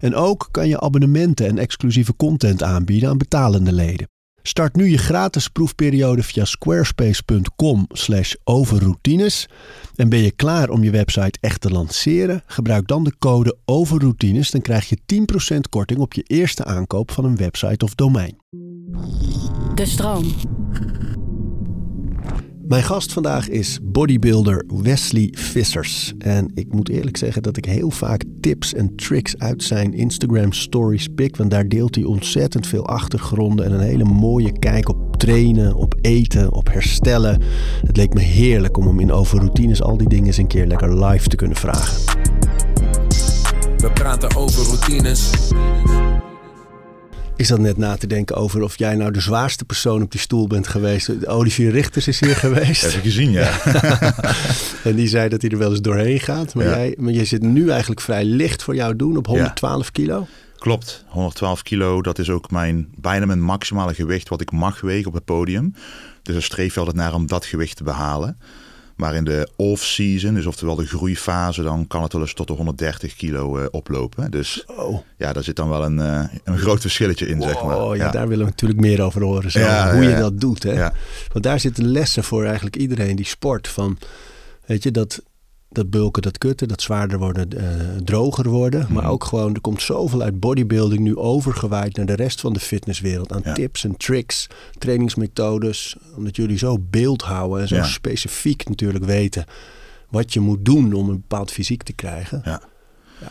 En ook kan je abonnementen en exclusieve content aanbieden aan betalende leden. Start nu je gratis proefperiode via squarespace.com/overroutines en ben je klaar om je website echt te lanceren? Gebruik dan de code overroutines, dan krijg je 10% korting op je eerste aankoop van een website of domein. De stroom. Mijn gast vandaag is bodybuilder Wesley Vissers. En ik moet eerlijk zeggen dat ik heel vaak tips en tricks uit zijn Instagram stories pik. Want daar deelt hij ontzettend veel achtergronden en een hele mooie kijk op trainen, op eten, op herstellen. Het leek me heerlijk om hem in over routines al die dingen eens een keer lekker live te kunnen vragen. We praten over routines. Ik zat net na te denken over of jij nou de zwaarste persoon op die stoel bent geweest. Olivier Richters is hier geweest. Heb ik gezien, ja. en die zei dat hij er wel eens doorheen gaat. Maar, Ja. jij, maar jij zit nu eigenlijk vrij licht voor jou doen op 112 kilo. Klopt, 112 kilo, dat is ook mijn, bijna mijn maximale gewicht wat ik mag wegen op het podium. Dus er streef je altijd naar om dat gewicht te behalen. Maar in de off-season, dus oftewel de groeifase, dan kan het wel eens tot de 130 kilo eh, oplopen. Dus Oh, ja, daar zit dan wel een, eh, een groot verschilletje in, zeg maar. oh ja, daar willen we natuurlijk meer over horen. Zo, Ja, hoe ja, je ja. dat doet. Hè? Ja. Want daar zitten lessen voor eigenlijk iedereen die sport. Van, weet je, dat, dat bulken, dat kutten, dat zwaarder worden, eh, droger worden. Maar Mhm. ook gewoon, er komt zoveel uit bodybuilding nu overgewaaid naar de rest van de fitnesswereld. Aan Ja. tips en tricks, trainingsmethodes. Omdat jullie zo beeld houden en zo Ja. specifiek natuurlijk weten wat je moet doen om een bepaald fysiek te krijgen. Ja.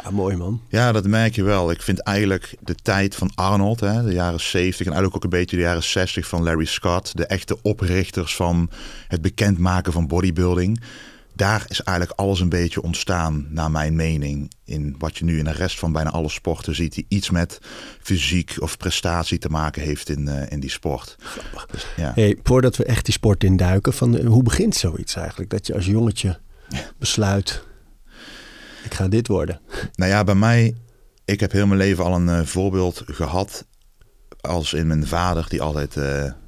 Ja, mooi man. Ja, dat merk je wel. Ik vind eigenlijk de tijd van Arnold, hè, de jaren 70 en eigenlijk ook een beetje de jaren 60 van Larry Scott, de echte oprichters van het bekendmaken van bodybuilding. Daar is eigenlijk alles een beetje ontstaan, naar mijn mening. In wat je nu in de rest van bijna alle sporten ziet, die iets met fysiek of prestatie te maken heeft in, eh, in die sport. Dus, ja. Hey, voordat we echt die sport induiken, van, eh, hoe begint zoiets eigenlijk? Dat je als jongetje besluit, ik ga dit worden. Nou ja, bij mij, ik heb heel mijn leven al een eh, voorbeeld gehad. Als in mijn vader, die altijd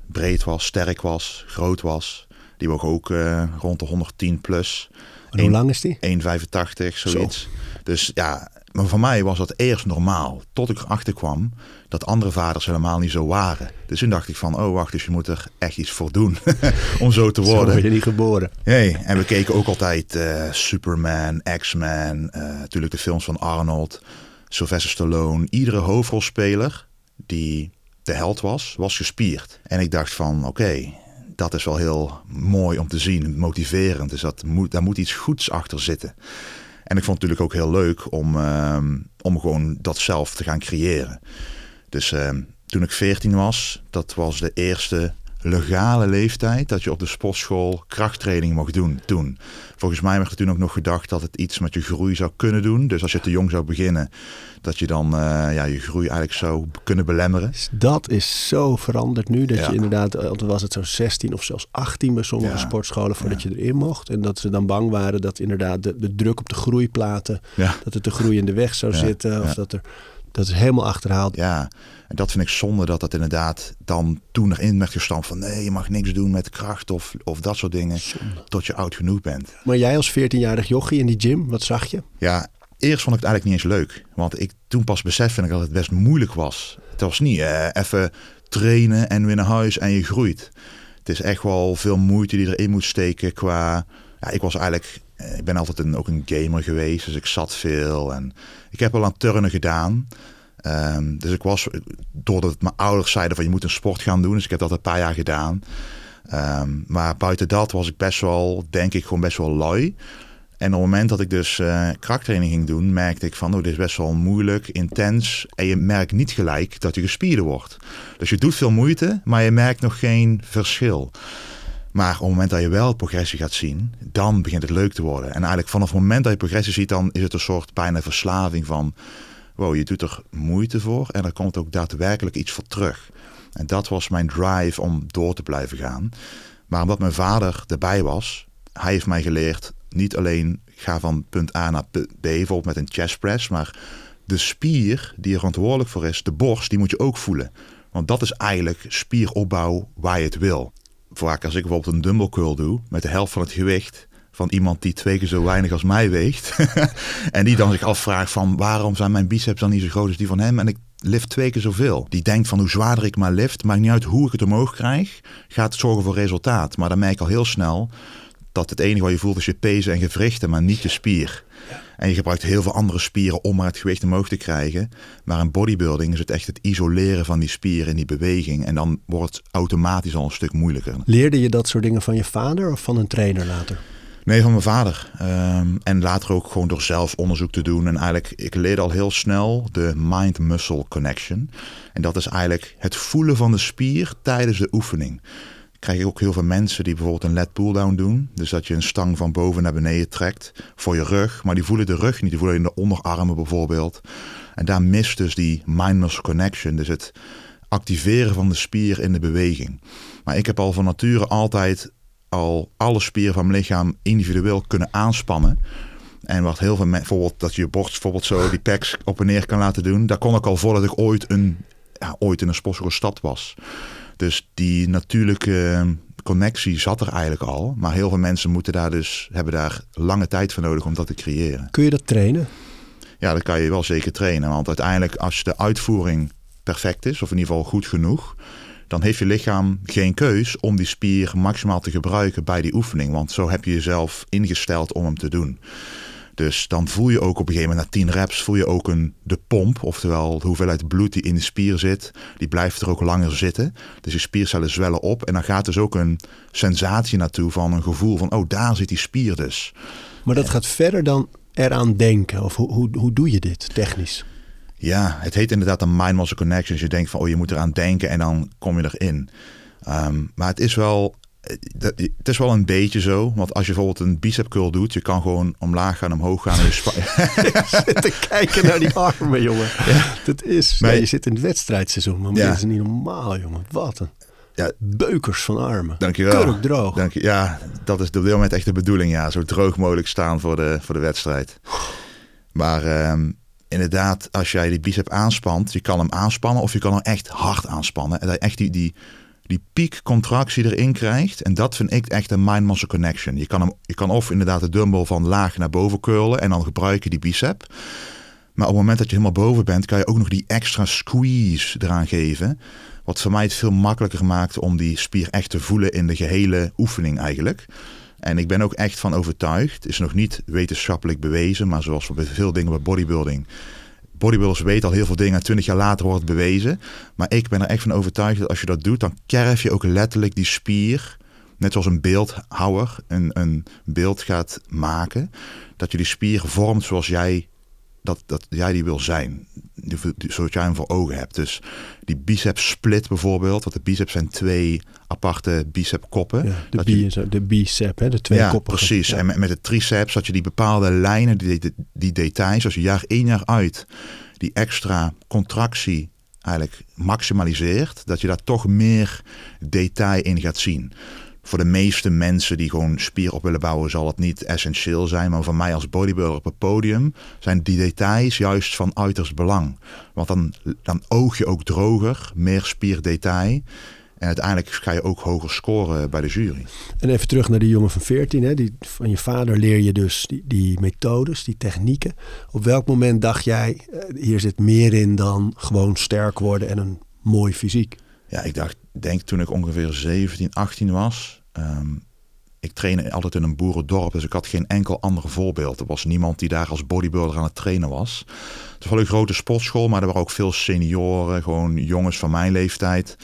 breed was, sterk was, groot was. Die woog ook eh, rond de 110 plus. En hoe lang is die? 1,85, zoiets. Dus ja, maar voor mij was dat eerst normaal. Tot ik erachter kwam dat andere vaders helemaal niet zo waren. Dus toen dacht ik van, oh wacht, dus je moet er echt iets voor doen om zo te Zo worden. word je niet geboren. Nee, en we keken ook altijd eh, Superman, X-Men, eh, natuurlijk de films van Arnold, Sylvester Stallone. Iedere hoofdrolspeler die de held was, was gespierd. En ik dacht van, oké, dat is wel heel mooi om te zien, motiverend. Dus dat moet, daar moet iets goeds achter zitten. En ik vond het natuurlijk ook heel leuk om, ehm, om gewoon dat zelf te gaan creëren. Dus ehm, toen ik 14 was, dat was de eerste legale leeftijd dat je op de sportschool krachttraining mocht doen toen. Volgens mij werd er toen ook nog gedacht dat het iets met je groei zou kunnen doen. Dus als je te jong zou beginnen, dat je dan eh, ja, je groei eigenlijk zou kunnen belemmeren. Dus dat is zo veranderd nu. Dat Ja. je inderdaad, eh, altijd was het zo 16 of zelfs 18 bij sommige Ja. sportscholen voordat je erin mocht. En dat ze dan bang waren dat inderdaad de, de druk op de groeiplaten, dat het de groei in de weg zou zitten. Of dat er, dat is helemaal achterhaald. Ja, en dat vind ik zonde dat dat inderdaad dan toen erin werd gestampt van nee, je mag niks doen met kracht of, of dat soort dingen tot je oud genoeg bent. Maar jij als 14-jarig jochie in die gym, wat zag je? Ja, eerst vond ik het eigenlijk niet eens leuk. Want ik toen pas besefte ik dat het best moeilijk was. Het was niet eh, even trainen en weer naar huis en je groeit. Het is echt wel veel moeite die erin moet steken qua... Ja, ik was eigenlijk... eh, Ik ben altijd een, ook een gamer geweest, dus ik zat veel. En ik heb al aan turnen gedaan. Ehm, dus ik was, doordat mijn ouders zeiden van je moet een sport gaan doen. Dus ik heb dat een paar jaar gedaan. Ehm, maar buiten dat was ik best wel, denk ik, gewoon best wel lui. En op het moment dat ik dus eh krachttraining ging doen, merkte ik van, oh, dit is best wel moeilijk, intens. En je merkt niet gelijk dat je gespierder wordt. Dus je doet veel moeite, maar je merkt nog geen verschil. Maar op het moment dat je wel progressie gaat zien, dan begint het leuk te worden. En eigenlijk vanaf het moment dat je progressie ziet, dan is het een soort bijna verslaving van wow, je doet er moeite voor en er komt ook daadwerkelijk iets voor terug. En dat was mijn drive om door te blijven gaan. Maar omdat mijn vader erbij was, hij heeft mij geleerd niet alleen ga van punt A naar punt B, bijvoorbeeld met een chest press, maar de spier die er verantwoordelijk voor is, de borst, die moet je ook voelen. Want dat is eigenlijk spieropbouw waar je het wil. Vaak als ik bijvoorbeeld een dumbbell curl doe met de helft van het gewicht van iemand die twee keer zo weinig als mij weegt. en die dan zich afvraagt van waarom zijn mijn biceps dan niet zo groot als die van hem en ik lift twee keer zoveel. Die denkt van hoe zwaarder ik maar lift, maakt niet uit hoe ik het omhoog krijg, gaat het zorgen voor resultaat. Maar dan merk ik al heel snel dat het enige wat je voelt is je pezen en gewrichten, maar niet je spier. En je gebruikt heel veel andere spieren om maar het gewicht omhoog te krijgen. Maar in bodybuilding is het echt het isoleren van die spieren en die beweging. En dan wordt het automatisch al een stuk moeilijker. Leerde je dat soort dingen van je vader of van een trainer later? Nee, van mijn vader. Ehm, en later ook gewoon door zelf onderzoek te doen. En eigenlijk, ik leerde al heel snel de mind-muscle connection. En dat is eigenlijk het voelen van de spier tijdens de oefening krijg ik ook heel veel mensen die bijvoorbeeld een lat pull-down doen. Dus dat je een stang van boven naar beneden trekt voor je rug. Maar die voelen de rug niet, die voelen in de onderarmen bijvoorbeeld. En daar mist dus die mind-muscle connection. Dus het activeren van de spier in de beweging. Maar ik heb al van nature altijd al alle spieren van mijn lichaam individueel kunnen aanspannen. En wat heel veel mensen, bijvoorbeeld dat je je borst bijvoorbeeld zo die pecs op en neer kan laten doen. Daar kon ik al voordat ik ooit een, ja, ooit in een sportschool stad was. Dus die natuurlijke connectie zat er eigenlijk al. Maar heel veel mensen moeten daar dus, hebben daar lange tijd voor nodig om dat te creëren. Kun je dat trainen? Ja, dat kan je wel zeker trainen. Want uiteindelijk als de uitvoering perfect is, of in ieder geval goed genoeg, dan heeft je lichaam geen keus om die spier maximaal te gebruiken bij die oefening. Want zo heb je jezelf ingesteld om hem te doen. Dus dan voel je ook op een gegeven moment na 10 reps voel je ook een, de pomp, oftewel de hoeveelheid bloed die in de spier zit, die blijft er ook langer zitten. Dus je spiercellen zwellen op en dan gaat dus ook een sensatie naartoe van een gevoel van, oh daar zit die spier dus. Maar dat gaat verder dan eraan denken, of hoe, hoe, hoe doe je dit technisch? Ja, het heet inderdaad een mind-muscle connection. Dus je denkt van, oh je moet eraan denken en dan kom je erin. Um, maar het is wel het is wel een beetje zo. Want als je bijvoorbeeld een bicep curl doet, je kan gewoon omlaag gaan, omhoog gaan. En je zit te kijken naar die armen, jongen. Ja. Dat is. Maar, je zit in het wedstrijdseizoen, maar ja. dat is niet normaal, jongen. Wat een. Ja. Beukers van armen. Dankjewel. Kurk droog. Dank je. Ja, dat is op dit moment echt de bedoeling. Ja, zo droog mogelijk staan voor de, voor de wedstrijd. Maar um, inderdaad, als jij die bicep aanspant, je kan hem aanspannen of je kan hem echt hard aanspannen. En dat je echt die, die die piekcontractie erin krijgt. En dat vind ik echt een mind-muscle connection. Je kan, hem, je kan of inderdaad de dumbbell van laag naar boven curlen en dan gebruik je die bicep. Maar op het moment dat je helemaal boven bent, kan je ook nog die extra squeeze eraan geven. Wat voor mij het veel makkelijker maakt om die spier echt te voelen in de gehele oefening eigenlijk. En ik ben ook echt van overtuigd, is nog niet wetenschappelijk bewezen, maar zoals bij veel dingen bij bodybuilding, bodybuilders weten al heel veel dingen. Twintig jaar later wordt het bewezen. Maar ik ben er echt van overtuigd dat als je dat doet, dan kerf je ook letterlijk die spier. Net zoals een beeldhouwer een, een beeld gaat maken. Dat je die spier vormt zoals jij dat, dat jij die wil zijn. Zoals jij hem voor ogen hebt. Dus die bicep split bijvoorbeeld. Want de biceps zijn twee aparte bicepkoppen. Ja, de, bi de bicep, hè, de twee ja, koppen. Precies. En met, met de triceps had je die bepaalde lijnen, die, die, die details. Als je jaar in jaar uit die extra contractie eigenlijk maximaliseert. Dat je daar toch meer detail in gaat zien voor de meeste mensen die gewoon spier op willen bouwen, zal het niet essentieel zijn. Maar voor mij als bodybuilder op het podium zijn die details juist van uiterst belang. Want dan, dan oog je ook droger, meer spierdetail. En uiteindelijk ga je ook hoger scoren bij de jury. En even terug naar die jongen van 14. Hè? Die, van je vader leer je dus die, die methodes, die technieken. Op welk moment dacht jij, eh, hier zit meer in dan gewoon sterk worden en een mooi fysiek? Ja, ik dacht, denk toen ik ongeveer 17, 18 was, Ehm, ik trainde altijd in een boerendorp, dus ik had geen enkel ander voorbeeld. Er was niemand die daar als bodybuilder aan het trainen was. Het was wel een grote sportschool, maar er waren ook veel senioren, gewoon jongens van mijn leeftijd.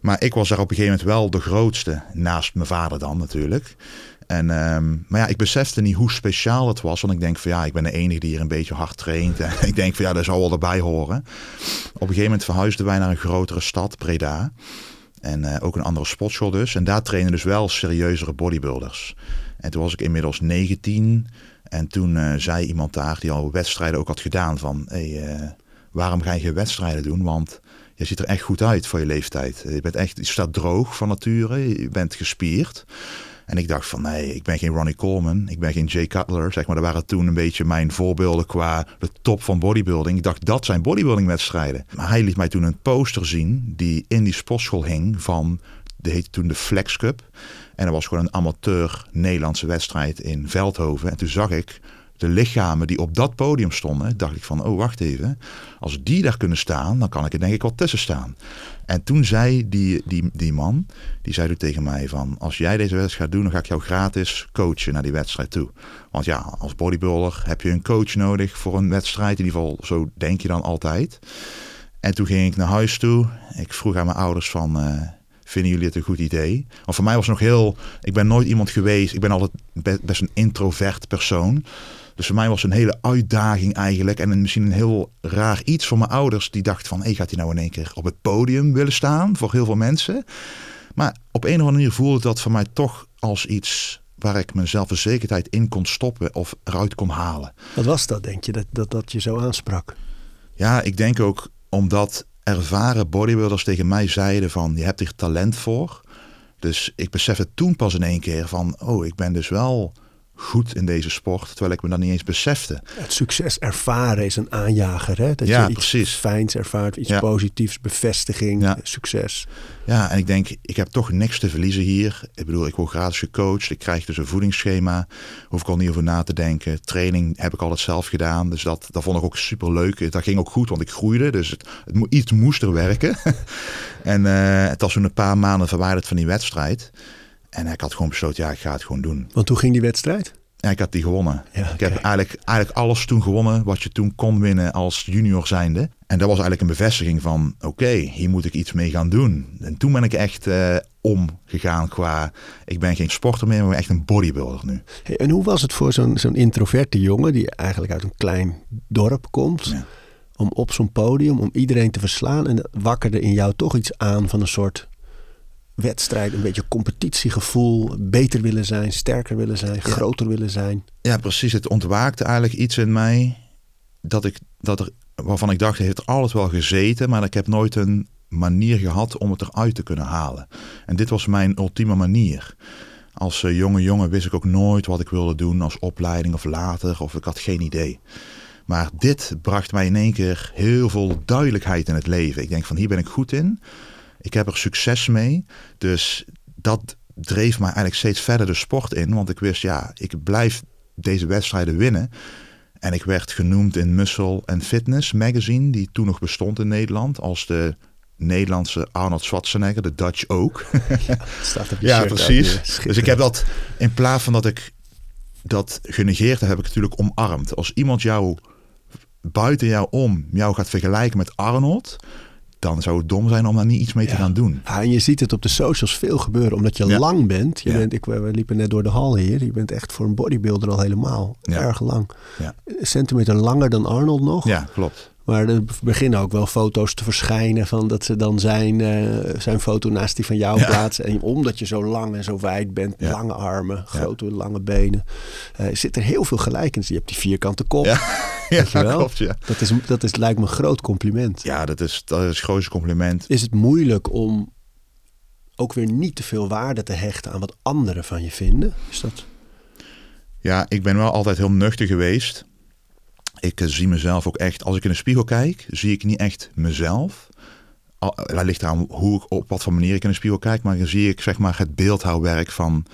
Maar ik was daar op een gegeven moment wel de grootste, naast mijn vader dan natuurlijk. En, ehm, maar ja, ik besefte niet hoe speciaal het was. Want ik denk van ja, ik ben de enige die hier een beetje hard traint. En ik denk van ja, dat zou wel erbij horen. Op een gegeven moment verhuisden wij naar een grotere stad, Breda. En uh, ook een andere sportschool dus. En daar trainen dus wel serieuzere bodybuilders. En toen was ik inmiddels 19. En toen uh, zei iemand daar, die al wedstrijden ook had gedaan, van... Uh, waarom ga je geen wedstrijden doen? Want je ziet er echt goed uit voor je leeftijd. Je, bent echt, je staat droog van nature, je bent gespierd. En ik dacht van nee, ik ben geen Ronnie Coleman, ik ben geen Jay Cutler. Zeg maar, dat waren toen een beetje mijn voorbeelden qua de top van bodybuilding. Ik dacht dat zijn bodybuildingwedstrijden. Maar hij liet mij toen een poster zien die in die sportschool hing van, die heette toen de Flex Cup. En dat was gewoon een amateur Nederlandse wedstrijd in Veldhoven. En toen zag ik de lichamen die op dat podium stonden, dacht ik van, oh wacht even, als die daar kunnen staan, dan kan ik er denk ik wel tussen staan. En toen zei die, die, die man, die zei toen tegen mij van, als jij deze wedstrijd gaat doen, dan ga ik jou gratis coachen naar die wedstrijd toe. Want ja, als bodybuilder heb je een coach nodig voor een wedstrijd, in ieder geval zo denk je dan altijd. En toen ging ik naar huis toe, ik vroeg aan mijn ouders van... Uh, vinden jullie het een goed idee? Want voor mij was nog heel. Ik ben nooit iemand geweest. Ik ben altijd best een introvert persoon. Dus voor mij was het een hele uitdaging eigenlijk. En misschien een heel raar iets voor mijn ouders. Die dachten van, hey, gaat hij nou in één keer op het podium willen staan voor heel veel mensen? Maar op een of andere manier voelde dat voor mij toch als iets waar ik mijn zelfverzekerdheid in kon stoppen of eruit kon halen. Wat was dat, denk je, dat dat, dat je zo aansprak? Ja, ik denk ook omdat ervaren bodybuilders tegen mij zeiden van, je hebt er talent voor. Dus ik besefte toen pas in één keer van, oh, ik ben dus wel goed in deze sport, terwijl ik me dat niet eens besefte. Het succes ervaren is een aanjager, hè? Dat ja, je iets precies. fijns ervaart, iets Ja. positiefs, bevestiging, Ja. succes. Ja, en ik denk, ik heb toch niks te verliezen hier. Ik bedoel, ik word gratis gecoacht. Ik krijg dus een voedingsschema. Hoef ik al niet over na te denken. Training heb ik altijd zelf gedaan. Dus dat, dat vond ik ook super leuk. Dat ging ook goed, want ik groeide. Dus het, het, iets moest er werken. en eh, het was toen een paar maanden verwijderd van die wedstrijd. En ik had gewoon besloten, ja, ik ga het gewoon doen. Want hoe ging die wedstrijd? En ik had die gewonnen. Ja, ik heb eigenlijk, eigenlijk alles toen gewonnen wat je toen kon winnen als junior zijnde. En dat was eigenlijk een bevestiging van, oké, hier moet ik iets mee gaan doen. En toen ben ik echt eh, omgegaan qua, ik ben geen sporter meer, maar echt een bodybuilder nu. Hey, en hoe was het voor zo'n zo'n introverte jongen die eigenlijk uit een klein dorp komt, Ja. om op zo'n podium, om iedereen te verslaan en dat wakkerde in jou toch iets aan van een soort wedstrijd, een beetje competitiegevoel, beter willen zijn, sterker willen zijn, groter willen zijn. Ja, precies. Het ontwaakte eigenlijk iets in mij dat ik, dat er, waarvan ik dacht, het heeft altijd wel gezeten, maar ik heb nooit een manier gehad om het eruit te kunnen halen. En dit was mijn ultieme manier. Als eh, jonge jongen wist ik ook nooit wat ik wilde doen als opleiding of later, of ik had geen idee. Maar dit bracht mij in één keer heel veel duidelijkheid in het leven. Ik denk van hier ben ik goed in. Ik heb er succes mee. Dus dat dreef mij eigenlijk steeds verder de sport in. Want ik wist, ja, ik blijf deze wedstrijden winnen. En ik werd genoemd in Muscle and Fitness magazine, die toen nog bestond in Nederland, als de Nederlandse Arnold Schwarzenegger, de Dutch ook. Het staat op je Ja, precies. Dus ik heb dat, in plaats van dat ik dat genegeerd heb, heb ik natuurlijk omarmd. Als iemand jou buiten jou om jou gaat vergelijken met Arnold, dan zou het dom zijn om daar niet iets mee te Ja. gaan doen. Ja, en je ziet het op de socials veel gebeuren, omdat je Ja. lang bent. Je bent ik, we liepen net door de hal hier. Je bent echt voor een bodybuilder al helemaal erg lang. Ja. Een centimeter langer dan Arnold nog. Ja, klopt. Maar er beginnen ook wel foto's te verschijnen van dat ze dan zijn, eh, zijn foto naast die van jou Ja. plaatsen. En omdat je zo lang en zo wijd bent, Ja. lange armen, grote lange benen, eh, zit er heel veel gelijkenis. Je hebt die vierkante kop. Ja, wel? klopt. Ja, Dat, is, dat is, lijkt me een groot compliment. ja dat, is, dat is het grootste compliment. Is het moeilijk om ook weer niet te veel waarde te hechten aan wat anderen van je vinden? Is dat... Ja, ik ben wel altijd heel nuchter geweest. Ik zie mezelf ook echt, als ik in de spiegel kijk, zie ik niet echt mezelf. Dat ligt eraan hoe ik, op wat voor manier ik in de spiegel kijk, maar dan zie ik zeg maar het beeldhouwwerk van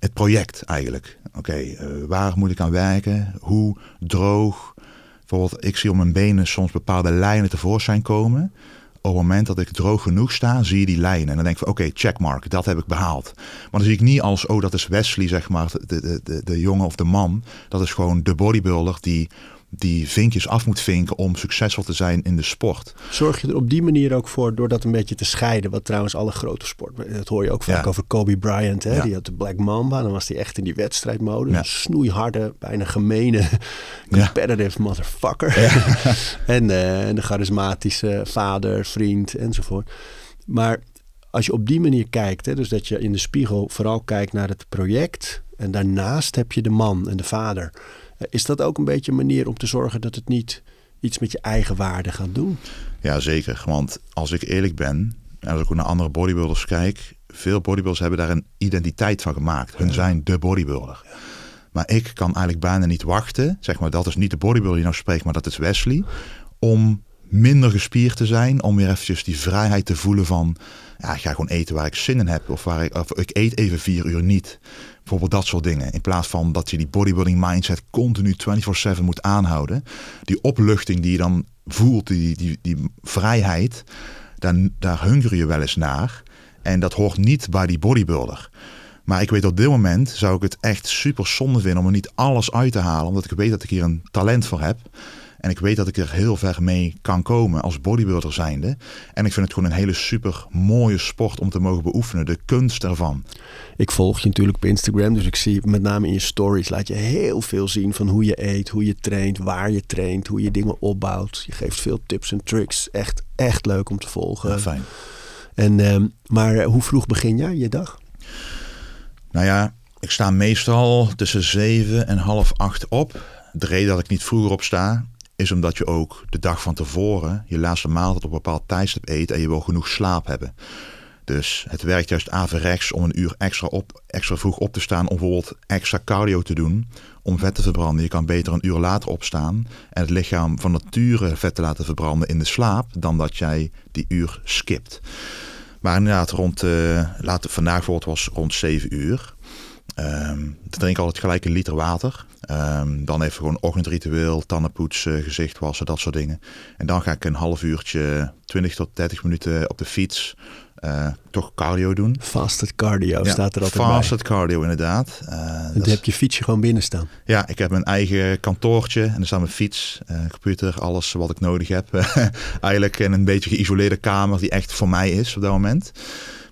het project eigenlijk. Oké, eh, waar moet ik aan werken? Hoe droog? Bijvoorbeeld, ik zie op mijn benen soms bepaalde lijnen tevoorschijn komen. Op het moment dat ik droog genoeg sta, zie je die lijnen. En dan denk ik van, oké, checkmark, dat heb ik behaald. Maar dan zie ik niet als, oh, dat is Wesley, zeg maar, de, de, de, de jongen of de man. Dat is gewoon de bodybuilder die, die vinkjes af moet vinken om succesvol te zijn in de sport. Zorg je er op die manier ook voor door dat een beetje te scheiden? Wat trouwens alle grote sport... Dat hoor je ook vaak Ja. over Kobe Bryant. Hè? Ja. Die had de Black Mamba. Dan was hij echt in die wedstrijdmode. Ja. Een snoeiharde, bijna gemene, competitive motherfucker. en, eh, en de charismatische vader, vriend enzovoort. Maar als je op die manier kijkt... Hè, dus dat je in de spiegel vooral kijkt naar het project... en daarnaast heb je de man en de vader... Is dat ook een beetje een manier om te zorgen dat het niet iets met je eigen waarde gaat doen. Ja, zeker. Want als ik eerlijk ben, en als ik ook naar andere bodybuilders kijk, veel bodybuilders hebben daar een identiteit van gemaakt. Hun zijn de bodybuilder. Maar ik kan eigenlijk bijna niet wachten. Zeg maar, dat is niet de bodybuilder die nou spreekt, maar dat is Wesley. Om minder gespierd te zijn. Om weer eventjes die vrijheid te voelen van... Ja, ik ga gewoon eten waar ik zin in heb. Of, waar ik, of ik eet even vier uur niet. Bijvoorbeeld dat soort dingen. In plaats van dat je die bodybuilding mindset continu 24-7 moet aanhouden. Die opluchting die je dan voelt, die, die, die vrijheid. Daar, daar hunger je wel eens naar. En dat hoort niet bij die bodybuilder. Maar ik weet op dit moment zou ik het echt super zonde vinden om er niet alles uit te halen. Omdat ik weet dat ik hier een talent voor heb. En ik weet dat ik er heel ver mee kan komen als bodybuilder zijnde. En ik vind het gewoon een hele super mooie sport om te mogen beoefenen. De kunst ervan. Ik volg je natuurlijk op Instagram, dus ik zie met name in je stories laat je heel veel zien van hoe je eet, hoe je traint, waar je traint, hoe je dingen opbouwt. Je geeft veel tips en tricks. Echt, echt leuk om te volgen. Ja, fijn. En, ehm, maar eh, hoe vroeg begin jij je dag? Nou ja, ik sta meestal tussen zeven en half acht op. De reden dat ik niet vroeger opsta, is omdat je ook de dag van tevoren je laatste maaltijd op een bepaald tijdstip eet en je wil genoeg slaap hebben. Dus het werkt juist averechts om een uur extra, op, extra vroeg op te staan om bijvoorbeeld extra cardio te doen om vet te verbranden. Je kan beter een uur later opstaan en het lichaam van nature vet te laten verbranden in de slaap dan dat jij die uur skipt. Maar inderdaad, rond, uh, vandaag bijvoorbeeld was rond 7 uur. Um, dan drink ik altijd gelijk een liter water. Um, dan even gewoon ochtendritueel, tandenpoetsen, gezicht wassen, dat soort dingen. En dan ga ik een half uurtje, 20 tot 30 minuten op de fiets. Uh, toch cardio doen. Fasted cardio staat er altijd fasted cardio inderdaad. Uh, dan heb je fietsje gewoon binnen staan. Ja, ik heb mijn eigen kantoortje en er staat mijn fiets, uh, computer, alles wat ik nodig heb. Eigenlijk in een beetje geïsoleerde kamer die echt voor mij is op dat moment.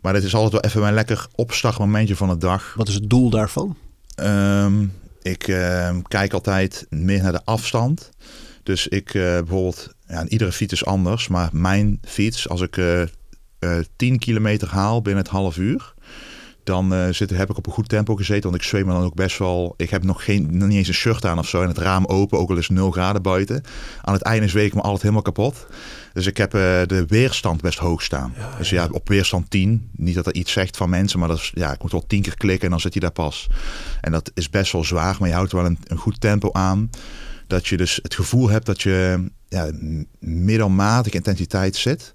Maar dit is altijd wel even mijn lekker opstartmomentje van de dag. Wat is het doel daarvan? Um, ik uh, kijk altijd meer naar de afstand. Dus ik uh, bijvoorbeeld, ja, iedere fiets is anders, maar mijn fiets, als ik uh, 10 kilometer haal binnen het half uur, dan uh, zit, heb ik op een goed tempo gezeten. Want ik zweem me dan ook best wel. Ik heb nog, geen, nog niet eens een shirt aan of zo. En het raam open, ook al is 0 graden buiten. Aan het einde zweek ik me altijd helemaal kapot. Dus ik heb uh, de weerstand best hoog staan. Ja, dus ja, op weerstand 10. Niet dat er iets zegt van mensen, maar dat is, ja, ik moet wel 10 keer klikken en dan zit je daar pas. En dat is best wel zwaar, maar je houdt wel een, een goed tempo aan. Dat je dus het gevoel hebt dat je ja, middelmatige intensiteit zit.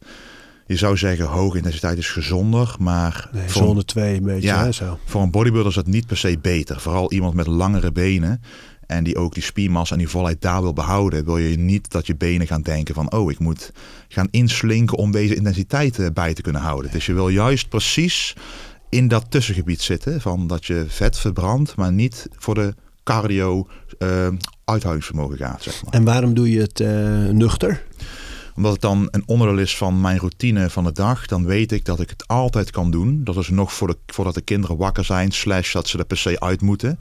Je zou zeggen, hoge intensiteit is gezonder, maar... Nee, voor zone 2 een beetje, ja, hè, zo. Voor een bodybuilder is dat niet per se beter. Vooral iemand met langere benen en die ook die spiermassa en die volheid daar wil behouden, wil je niet dat je benen gaan denken van, oh, ik moet gaan inslinken om deze intensiteit bij te kunnen houden. Dus je wil juist precies in dat tussengebied zitten, van dat je vet verbrandt, maar niet voor de cardio uh, uithoudingsvermogen gaat, zeg maar. En waarom doe je het uh, nuchter? Omdat het dan een onderdeel is van mijn routine van de dag. Dan weet ik dat ik het altijd kan doen. Dat is nog voor de, voordat de kinderen wakker zijn. Slash dat ze er per se uit moeten.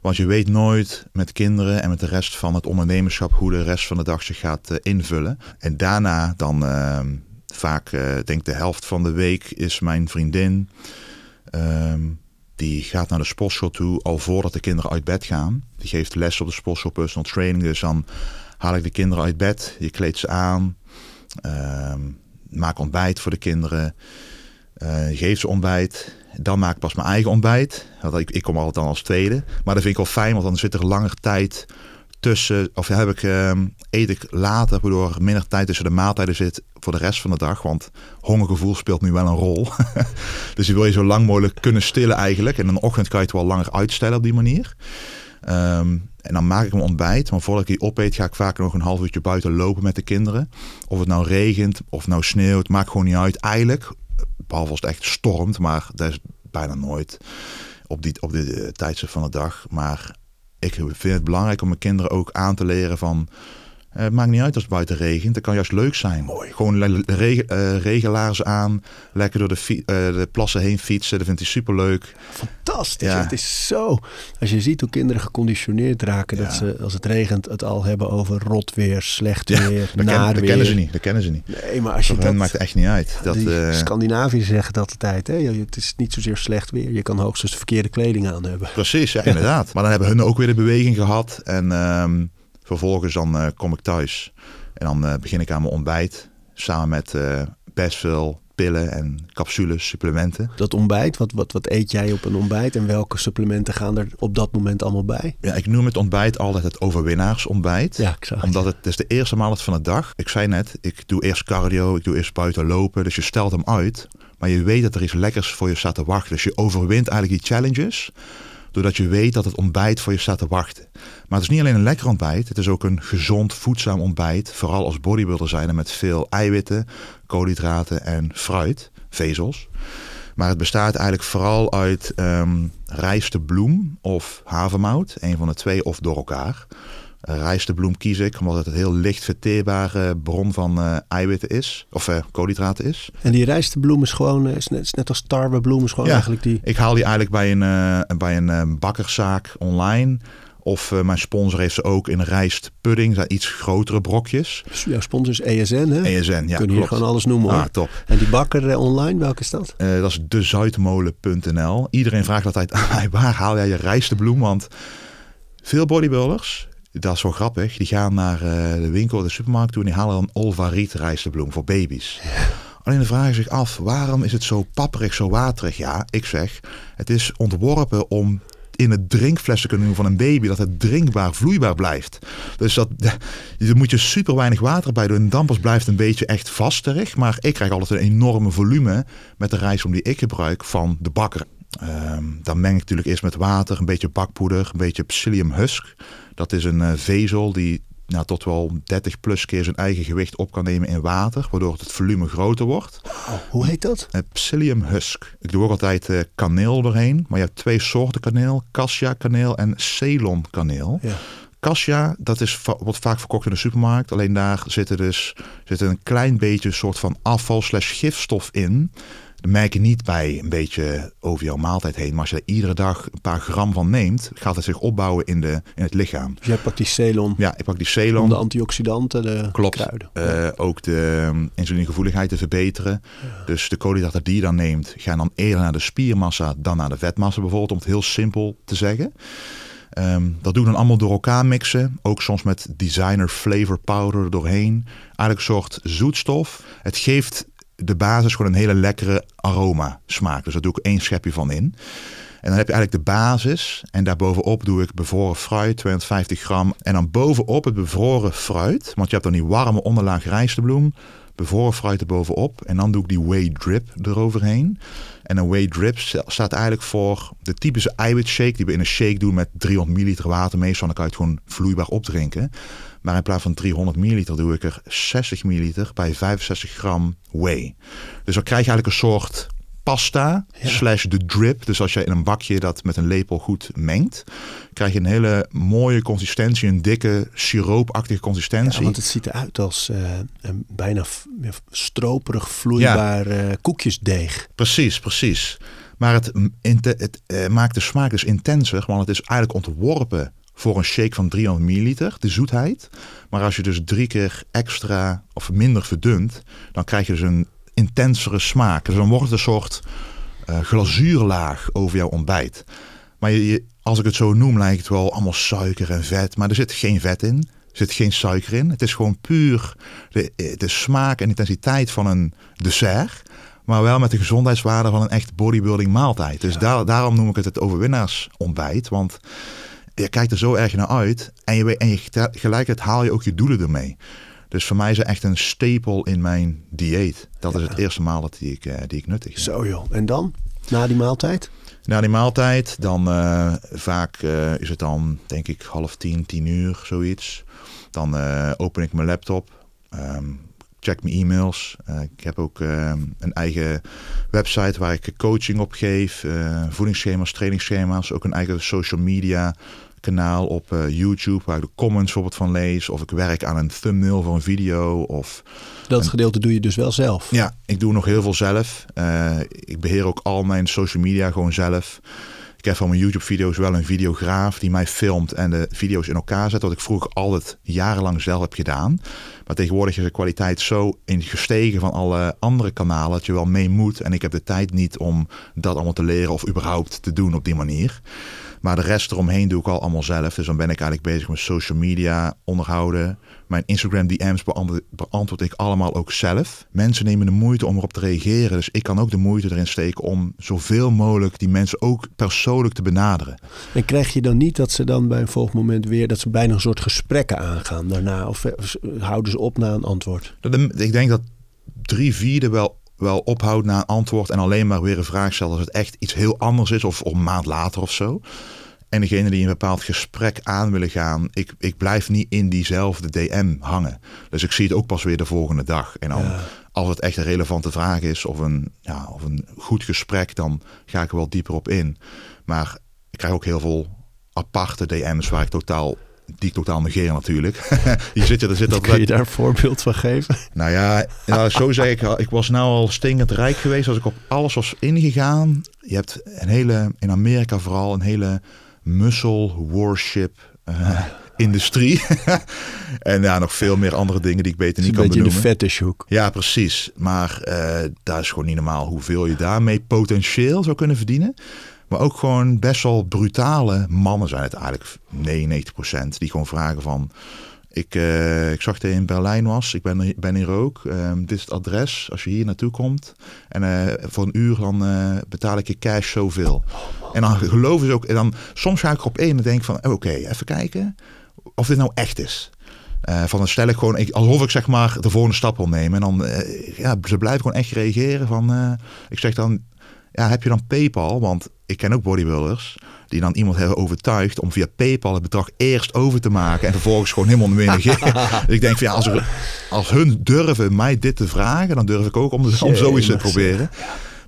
Want je weet nooit met kinderen en met de rest van het ondernemerschap hoe de rest van de dag zich gaat uh, invullen. En daarna dan uh, vaak, uh, denk de helft van de week is mijn vriendin. Um, die gaat naar de sportschool toe al voordat de kinderen uit bed gaan. Die geeft les op de sportschool personal training. Dus dan haal ik de kinderen uit bed. Je kleedt ze aan. Uh, maak ontbijt voor de kinderen. Uh, geef ze ontbijt. Dan maak ik pas mijn eigen ontbijt. Ik, ik kom altijd dan als tweede. Maar dat vind ik wel fijn, want dan zit er langer tijd tussen. Of heb ik, uh, eet ik later, waardoor minder tijd tussen de maaltijden zit voor de rest van de dag. Want hongergevoel speelt nu wel een rol. dus die wil je zo lang mogelijk kunnen stillen eigenlijk. En in de ochtend kan je het wel langer uitstellen op die manier. Um, en dan maak ik mijn ontbijt. Maar voordat ik die opeet, ga ik vaak nog een half uurtje buiten lopen met de kinderen. Of het nou regent, of nou sneeuwt, maakt gewoon niet uit. Eigenlijk, behalve als het echt stormt, maar dat is bijna nooit op dit op dit uh, tijdstip van de dag. Maar ik vind het belangrijk om mijn kinderen ook aan te leren van... Uh, het maakt niet uit als het buiten regent. Dat kan juist leuk zijn. Mooi. Gewoon uh, regelaars aan. Lekker door de, uh, de, plassen heen fietsen. Dat vindt hij superleuk. Fantastisch. Ja. Het is zo. Als je ziet hoe kinderen geconditioneerd raken. Ja. Dat ze als het regent het al hebben over rot weer, slecht weer, ja, dat naar ken, dat kennen ze niet. Dat kennen ze niet. Nee, maar als je dat, dat... maakt echt niet uit. Dat, uh... Scandinaviërs zeggen dat de tijd. Hè? Het is niet zozeer slecht weer. Je kan hoogstens de verkeerde kleding aan hebben. Precies, ja, inderdaad. maar dan hebben hun ook weer de beweging gehad. En... Um, Vervolgens dan eh, kom ik thuis en dan eh, begin ik aan mijn ontbijt. Samen met eh, best veel pillen en capsules, supplementen. Dat ontbijt, wat, wat, wat eet jij op een ontbijt en welke supplementen gaan er op dat moment allemaal bij? Ja, ik noem het ontbijt altijd het overwinnaarsontbijt. Ja. Omdat het, het is de eerste maaltijd van de dag. Ik zei net, ik doe eerst cardio, ik doe eerst buiten lopen. Dus je stelt hem uit. Maar je weet dat er iets lekkers voor je staat te wachten. Dus je overwint eigenlijk die challenges. Doordat je weet dat het ontbijt voor je staat te wachten. Maar het is niet alleen een lekker ontbijt. Het is ook een gezond, voedzaam ontbijt. Vooral als bodybuilder zijn er met veel eiwitten, koolhydraten en fruit, vezels. Maar het bestaat eigenlijk vooral uit ehm rijstebloem of havermout. Een van de twee of door elkaar. Uh, rijstebloem kies ik omdat het een heel licht verteerbare bron van eh, eiwitten is. Of eh, koolhydraten is. En die rijstebloem is gewoon, eh, is net, is net als tarwebloem, is gewoon Ja. eigenlijk die... Ik haal die eigenlijk bij een, eh, bij een bakkerszaak online. Of mijn sponsor heeft ze ook in rijstpudding. Zijn iets grotere brokjes. Jouw sponsor is ESN, hè? ESN, ja Kunnen hier gewoon alles noemen, hoor. Ah, top. En die bakker online, welke is dat? Dat is dezuidmolen.nl. Iedereen vraagt altijd aan mij, waar haal jij je rijstebloem? Want veel bodybuilders, dat is wel grappig, die gaan naar eh, de winkel, de supermarkt toe en die halen een Olvariet rijstebloem voor baby's. Alleen dan vragen ze zich af, waarom is het zo papperig, zo waterig? Ja, ik zeg, het is ontworpen om in het drinkfles te kunnen doen van een baby, dat het drinkbaar, vloeibaar blijft. Dus dat, daar moet je super weinig water bij doen. En dan pas blijft een beetje echt vasterig. Maar ik krijg altijd een enorme volume met de rijstbloem die ik gebruik van de bakker. Ehm, dan meng ik natuurlijk eerst met water, een beetje bakpoeder, een beetje psyllium husk. Dat is een eh, vezel die nou, tot wel 30 plus keer zijn eigen gewicht op kan nemen in water, waardoor het volume groter wordt. Oh, hoe heet dat? Eh, psyllium husk. Ik doe ook altijd eh, kaneel doorheen, maar je hebt twee soorten kaneel, cassia kaneel en Ceylon kaneel. Ja. Cassia, dat is, wordt vaak verkocht in de supermarkt. Alleen daar zit er dus zit er een klein beetje een soort van afval slash gifstof in. Dat merk je niet bij een beetje over jouw maaltijd heen. Maar als je er iedere dag een paar gram van neemt, gaat het zich opbouwen in, de, in het lichaam. Dus jij pakt die Ceylon Ja, ik pak die om Ceylon. de antioxidanten, de Klopt. kruiden. Eh, ook de um, insulinegevoeligheid te verbeteren. Dus de koolhydraten die je dan neemt, gaan dan eerder naar de spiermassa dan naar de vetmassa bijvoorbeeld. Om het heel simpel te zeggen. Ehm, dat doen we dan allemaal door elkaar mixen. Ook soms met designer flavor powder er doorheen. Eigenlijk een soort zoetstof. Het geeft de basis gewoon een hele lekkere aroma smaak. Dus daar doe ik één schepje van in. En dan heb je eigenlijk de basis. En daarbovenop doe ik bevroren fruit, 250 gram. En dan bovenop het bevroren fruit. Want je hebt dan die warme onderlaag rijstebloem. Bevroren fruit erbovenop. En dan doe ik die whey drip eroverheen. En een whey drip staat eigenlijk voor de typische eiwitshake die we in een shake doen met 300 milliliter water. Meestal dan kan je het gewoon vloeibaar opdrinken. Maar in plaats van 300 milliliter doe ik er 60 milliliter bij 65 gram whey. Dus dan krijg je eigenlijk een soort pasta slash de drip. Dus als je in een bakje dat met een lepel goed mengt, krijg je een hele mooie consistentie, een dikke siroopachtige consistentie. Ja, want het ziet eruit als eh, een bijna stroperig vloeibaar eh, koekjesdeeg. Precies, precies. Maar het, het eh, maakt de smaak dus intenser, want het is eigenlijk ontworpen voor een shake van 300 milliliter, de zoetheid. Maar als je dus drie keer extra of minder verdunt, dan krijg je dus een intensere smaak. Dus dan wordt het een soort eh, glazuurlaag over jouw ontbijt. Maar je, je- als ik het zo noem, lijkt het wel allemaal suiker en vet. Maar er zit geen vet in. Er zit geen suiker in. Het is gewoon puur de, de smaak en intensiteit van een dessert. Maar wel met de gezondheidswaarde van een echt bodybuilding maaltijd. Dus daar, daarom noem ik het het overwinnaarsontbijt. Want je kijkt er zo erg naar uit. En, je, weet- en je, tegelijkertijd haal je ook je doelen ermee. Dus voor mij is het echt een stapel in mijn dieet. Dat is het eerste maal dat die ik, eh, die ik nuttig. Zo joh. En dan? Na die maaltijd? Na die maaltijd, dan eh, vaak eh, is het dan denk ik half tien, tien uur, zoiets. Dan open ik mijn laptop, ehm, check mijn e-mails. Ik heb ook ehm, een eigen website waar ik coaching op geef, voedingsschema's, trainingsschema's. Ook een eigen social media kanaal op eh, YouTube waar ik de comments bijvoorbeeld van lees. Of ik werk aan een thumbnail voor een video of... Dat gedeelte doe je dus wel zelf. Ja, ik doe nog heel veel zelf. Eh, ik beheer ook al mijn social media gewoon zelf. Ik heb van mijn YouTube-video's wel een videograaf die mij filmt en de video's in elkaar zet. Wat ik vroeger altijd jarenlang zelf heb gedaan. Maar tegenwoordig is de kwaliteit zo in gestegen van alle andere kanalen dat je wel mee moet. En ik heb de tijd niet om dat allemaal te leren of überhaupt te doen op die manier. Maar de rest eromheen doe ik al allemaal zelf. Dus dan ben ik eigenlijk bezig met social media onderhouden. Mijn Instagram DM's beantwoord, ik allemaal ook zelf. Mensen nemen de moeite om erop te reageren. Dus ik kan ook de moeite erin steken om zoveel mogelijk die mensen ook persoonlijk te benaderen. En krijg je dan niet dat ze dan bij een volgend moment weer dat ze bijna een soort gesprekken aangaan daarna? Of eh, houden ze op na een antwoord? Ik denk dat drie vierde wel, wel ophoudt na een antwoord en alleen maar weer een vraag stelt als het echt iets heel anders is of, of een maand later of zo. En degene die een bepaald gesprek aan willen gaan, ik, ik blijf niet in diezelfde DM hangen. Dus ik zie het ook pas weer de volgende dag. En dan, als het echt een relevante vraag is of een, ja, of een goed gesprek, dan ga ik er wel dieper op in. Maar ik krijg ook heel veel aparte DM's waar ik totaal die ik totaal negeer natuurlijk. Hier zit je, er zit dat Kun je daar een voorbeeld van geven? Nou ja, nou, zo zeg ik, ik was nou al stinkend rijk geweest als ik op alles was ingegaan. Je hebt een hele, in Amerika vooral, een hele muscle worship uh, industrie. en ja, nog veel meer andere dingen die ik beter niet kan benoemen. Een beetje de fetishhoek. Ja, precies. Maar uh, daar is gewoon niet normaal hoeveel je daarmee potentieel zou kunnen verdienen. Maar ook gewoon best wel brutale mannen zijn het eigenlijk 99%. Die gewoon vragen van... Ik, uh, ik zag dat je in Berlijn was. Ik ben, ben hier ook. Um, dit is het adres als je hier naartoe komt. En uh, voor een uur dan uh, betaal ik je cash zoveel. En dan geloven ze ook. En dan soms ga ik erop één en denk van... Oké, okay, even kijken of dit nou echt is. van dan stel ik gewoon, alsof ik zeg maar de volgende stap wil nemen. En dan, ja, ze blijven gewoon echt reageren van, ik zeg dan, ja, heb je dan PayPal? Want ik ken ook bodybuilders die dan iemand hebben overtuigd om via PayPal het bedrag eerst over te maken en vervolgens gewoon helemaal meer negeren. dus ik denk van ja, als, er, als hun durven mij dit te vragen, dan durf ik ook om, om zoiets te proberen.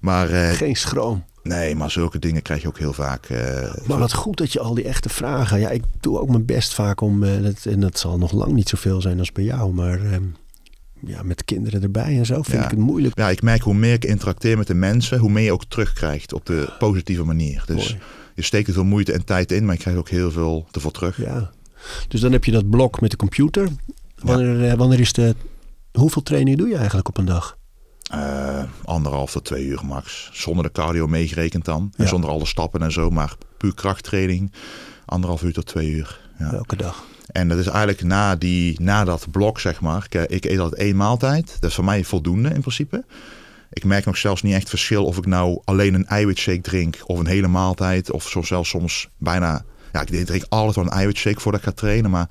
Maar, uh, Geen schroom. Nee, maar zulke dingen krijg je ook heel vaak. Uh, maar wat goed dat je al die echte vragen. Ja, ik doe ook mijn best vaak om. Uh, dat, en dat zal nog lang niet zoveel zijn als bij jou. Maar ehm, ja, met kinderen erbij en zo vind ik het moeilijk. Ja, ik merk hoe meer ik interacteer met de mensen, hoe meer je ook terugkrijgt op de positieve manier. Dus je steekt er veel moeite en tijd in, maar je krijgt ook heel veel ervoor terug. Ja. Dus dan heb je dat blok met de computer. Wanneer, ja. wanneer is de. Hoeveel training doe je eigenlijk op een dag? Uh, anderhalf tot twee uur max. Zonder de cardio meegerekend dan. En zonder alle stappen en zo. Maar puur krachttraining. Anderhalf uur tot twee uur. Ja. Elke dag. En dat is eigenlijk na, die, na dat blok, zeg maar. Ik, ik eet altijd één maaltijd. Dat is voor mij voldoende in principe. Ik merk nog zelfs niet echt verschil of ik nou alleen een eiwitshake drink of een hele maaltijd. Of zo zelfs soms bijna. Ja, ik drink altijd wel een eiwitshake voordat ik ga trainen. Maar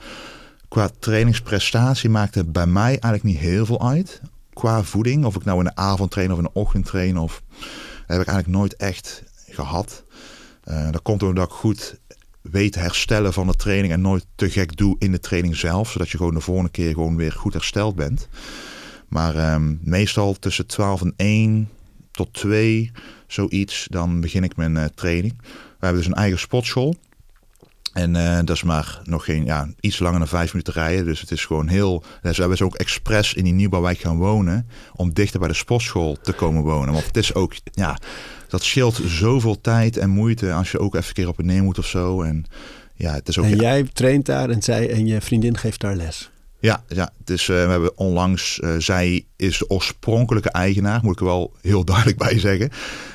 qua trainingsprestatie maakt het bij mij eigenlijk niet heel veel uit. Qua voeding. Of ik nou in de avond train of in de ochtend train. Of heb ik eigenlijk nooit echt gehad. Uh, dat komt omdat ik goed weet herstellen van de training en nooit te gek doe in de training zelf. Zodat je gewoon de volgende keer gewoon weer goed hersteld bent. Maar um, meestal tussen 12 en 1 tot 2, zoiets, dan begin ik mijn uh, training. We hebben dus een eigen sportschool. En uh, dat is maar nog geen, ja, iets langer dan vijf minuten rijden. Dus het is gewoon heel. Dus we hebben ze ook expres in die nieuwbouwwijk gaan wonen. Om dichter bij de sportschool te komen wonen. Want het is ook, ja, dat scheelt zoveel tijd en moeite als je ook even een keer op het neer moet of zo. En ja, het is ook. En jij traint daar en zij en je vriendin geeft daar les. Ja, ja dus uh, we hebben onlangs, uh, zij is de oorspronkelijke eigenaar, moet ik er wel heel duidelijk bij zeggen.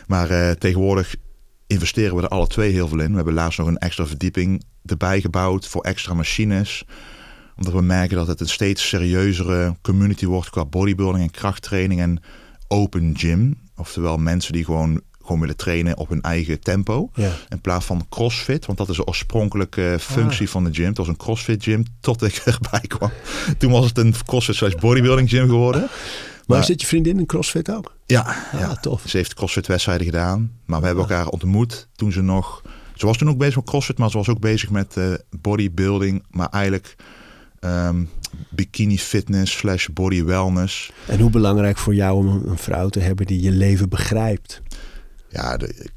Maar uh, tegenwoordig investeren we er alle twee heel veel in. We hebben laatst nog een extra verdieping erbij gebouwd voor extra machines. Omdat we merken dat het een steeds serieuzere community wordt qua bodybuilding en krachttraining en open gym. Oftewel mensen die gewoon gewoon willen trainen op hun eigen tempo. Ja. In plaats van crossfit, want dat is de oorspronkelijke functie ah. van de gym. Het was een crossfit gym tot ik erbij kwam. Toen was het een crossfit slash bodybuilding gym geworden. Maar, zit je vriendin in CrossFit ook? Ja, ah, ja, tof. Ze heeft CrossFit wedstrijden gedaan. Maar we hebben elkaar ontmoet toen ze nog... Ze was toen ook bezig met CrossFit, maar ze was ook bezig met uh, bodybuilding. Maar eigenlijk um, bikini fitness slash body wellness. En hoe belangrijk voor jou om een vrouw te hebben die je leven begrijpt? Ja, de,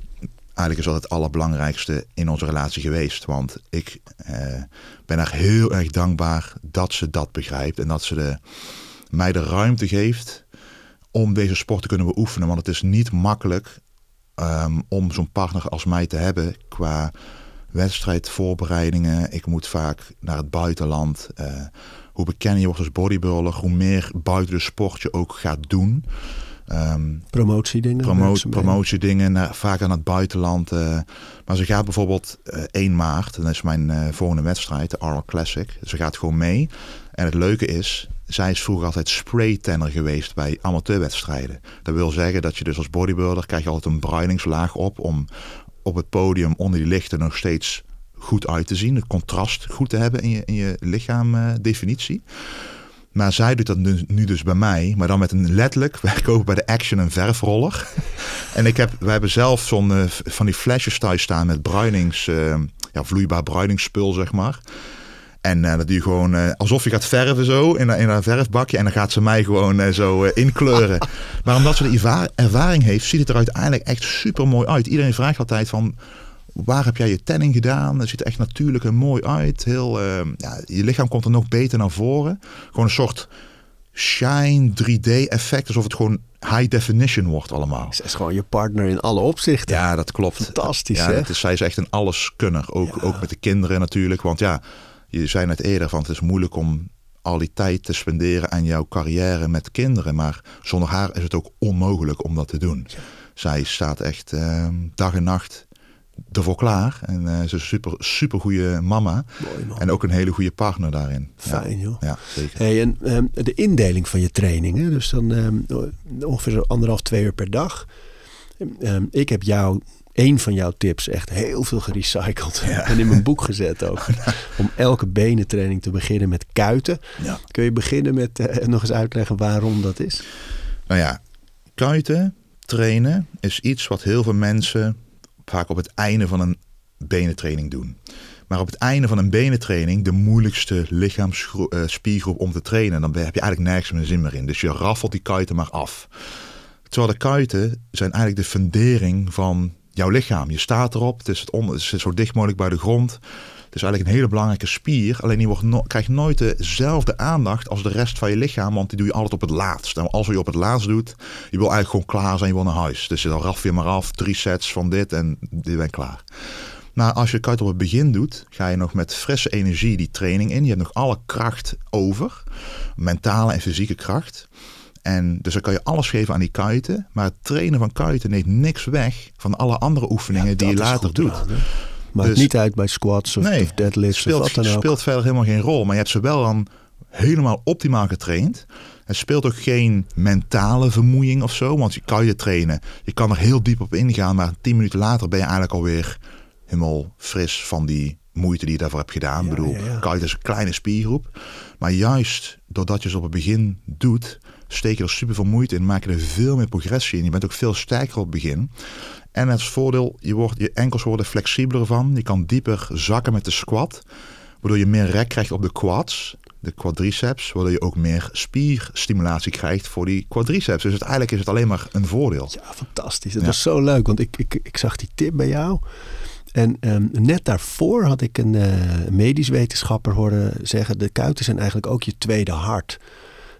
eigenlijk is dat het allerbelangrijkste in onze relatie geweest. Want ik uh, ben er heel erg dankbaar dat ze dat begrijpt. En dat ze de, mij de ruimte geeft om deze sport te kunnen beoefenen. Want het is niet makkelijk um, om zo'n partner als mij te hebben qua wedstrijdvoorbereidingen. Ik moet vaak naar het buitenland. Uh, hoe bekender je wordt als bodybuilder, hoe meer buiten de sport je ook gaat doen. Ehm, Promotiedingen. promo promotiedingen, naar, vaak aan het buitenland. eh. maar ze gaat bijvoorbeeld eh 1 maart, dat is mijn eh, volgende wedstrijd, de Arnold Classic. Ze gaat gewoon mee. En het leuke is, zij is vroeger altijd spraytanner geweest bij amateurwedstrijden. Dat wil zeggen dat je dus als bodybuilder krijg je altijd een bruiningslaag op om op het podium onder die lichten nog steeds goed uit te zien. Het contrast goed te hebben in je, in je lichaamdefinitie. Maar zij doet dat nu, dus bij mij, maar dan met een letterlijk. Wij kopen bij de Action een verfroller. en ik heb, wij hebben zelf zo'n eh, van die flesjes thuis staan met bruinings, eh, ja, vloeibaar bruiningsspul, zeg maar. En eh, dat doe je gewoon eh, alsof je gaat verven zo in, een- in een verfbakje. En dan gaat ze mij gewoon eh, zo inkleuren. maar omdat ze de erva- ervaring heeft, ziet het er uiteindelijk echt super mooi uit. Iedereen vraagt altijd van, waar heb jij je tanning gedaan? Het ziet er echt natuurlijk en mooi uit. Heel, eh, ja, je lichaam komt er nog beter naar voren. Gewoon een soort shine 3D effect. Alsof het gewoon high definition wordt allemaal. Ze is gewoon je partner in alle opzichten. Ja, dat klopt. Fantastisch, ja, hè? het is, zij is echt een alleskunner. Ook, Ja. ook met de kinderen natuurlijk. Want ja, je zei net eerder van het is moeilijk om al die tijd te spenderen aan jouw carrière met kinderen. Maar zonder haar is het ook onmogelijk om dat te doen. Zij staat echt eh, dag en nacht ervoor klaar. En eh, ze is een super, super goede mama. Mooi. En ook een hele goede partner daarin. Fijn, ja. joh. Ja, zeker. Hey, en ehm, de indeling van je trainingen, dus dan ehm, ongeveer anderhalf, twee uur per dag. Ehm, ik heb jou, een van jouw tips, echt heel veel gerecycled en in mijn boek gezet ook. Om elke benentraining te beginnen met kuiten. Ja. Kun je beginnen met eh, nog eens uitleggen waarom dat is? Nou ja, kuiten, trainen is iets wat heel veel mensen vaak op het einde van een benentraining doen. Maar op het einde van een benentraining, de moeilijkste lichaamsspiergroep om te trainen, dan heb je eigenlijk nergens meer zin meer in. Dus je raffelt die kuiten maar af. Terwijl de kuiten zijn eigenlijk de fundering van jouw lichaam. Je staat erop, het is, het onder, het is zo dicht mogelijk bij de grond. Het is eigenlijk een hele belangrijke spier. Alleen die wordt no- krijgt nooit dezelfde aandacht als de rest van je lichaam. Want die doe je altijd op het laatst. En als je op het laatst doet, je wil eigenlijk gewoon klaar zijn. Je wil naar huis. Dus dan raf je maar af. Drie sets van dit en je bent klaar. Maar als je kuit op het begin doet, ga je nog met frisse energie die training in. Je hebt nog alle kracht over. Mentale en fysieke kracht. En dus dan kan je alles geven aan die kuiten. Maar het trainen van kuiten neemt niks weg van alle andere oefeningen die je later doet. Maakt Dus- niet uit bij squats of, Nee, of deadlifts speelt, of wat dan ook. speelt verder helemaal geen rol. Maar je hebt ze wel dan helemaal optimaal getraind. Het speelt ook geen mentale vermoeiing of zo. Want je kan je trainen. Je kan er heel diep op ingaan. Maar tien minuten later ben je eigenlijk alweer helemaal fris van die moeite die je daarvoor hebt gedaan. Ja, Ik bedoel, ja, is een kleine spiergroep. Maar juist doordat je ze op het begin doet, steek je er super veel moeite in. Maak je er veel meer progressie in. Je bent ook veel sterker op het begin. En het voordeel, je, wordt, je enkels worden flexibeler van. Je kan dieper zakken met de squat. Waardoor je meer rek krijgt op de quads, de quadriceps. Waardoor je ook meer spierstimulatie krijgt voor die quadriceps. Dus uiteindelijk is het alleen maar een voordeel. Ja, fantastisch. Dat Ja. was zo leuk, want ik, ik, ik zag die tip bij jou. En ehm, net daarvoor had ik een eh, medisch wetenschapper horen zeggen... de kuiten zijn eigenlijk ook je tweede hart.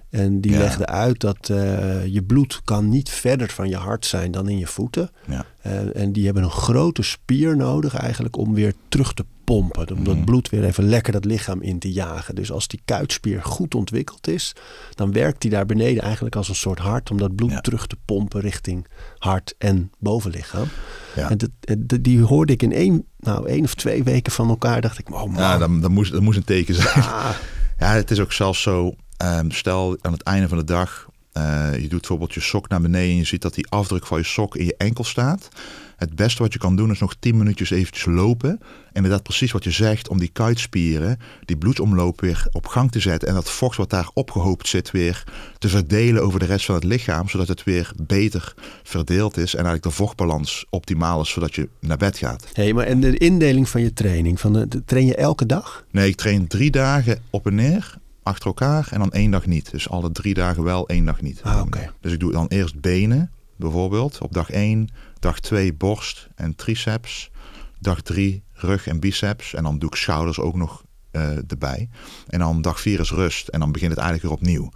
En die Ja. legde uit dat eh, je bloed kan niet verder van je hart zijn dan in je voeten. Ja. Eh, en die hebben een grote spier nodig eigenlijk om weer terug te pompen. Om dat Mhm. bloed weer even lekker dat lichaam in te jagen. Dus als die kuitspier goed ontwikkeld is, dan werkt die daar beneden eigenlijk als een soort hart. Om dat bloed Ja. terug te pompen richting hart en bovenlichaam. Ja. En dat, dat- die hoorde ik in één, nou, één of twee weken van elkaar. Dacht ik, oh man. Ja, dat, dat, moest, dat moest een teken zijn. Ja, het is ook zelfs zo. Ehm, stel aan het einde van de dag, eh, je doet bijvoorbeeld je sok naar beneden en je ziet dat die afdruk van je sok in je enkel staat. Het beste wat je kan doen is nog 10 minuutjes eventjes lopen. Inderdaad precies wat je zegt om die kuitspieren, die bloedomloop weer op gang te zetten. En dat vocht wat daar opgehoopt zit weer te verdelen over de rest van het lichaam. Zodat het weer beter verdeeld is en eigenlijk de vochtbalans optimaal is zodat je naar bed gaat. hey, maar en de indeling van je training, van de- train je elke dag? Nee, ik train drie dagen op en neer achter elkaar en dan één dag niet. Dus alle drie dagen wel, één dag niet. Ah. Dus ik doe dan eerst benen, bijvoorbeeld, op dag 1. Dag 2 borst en triceps. Dag 3 rug en biceps. En dan doe ik schouders ook nog eh, erbij. En dan dag 4 is rust. En dan begint het eigenlijk weer opnieuw.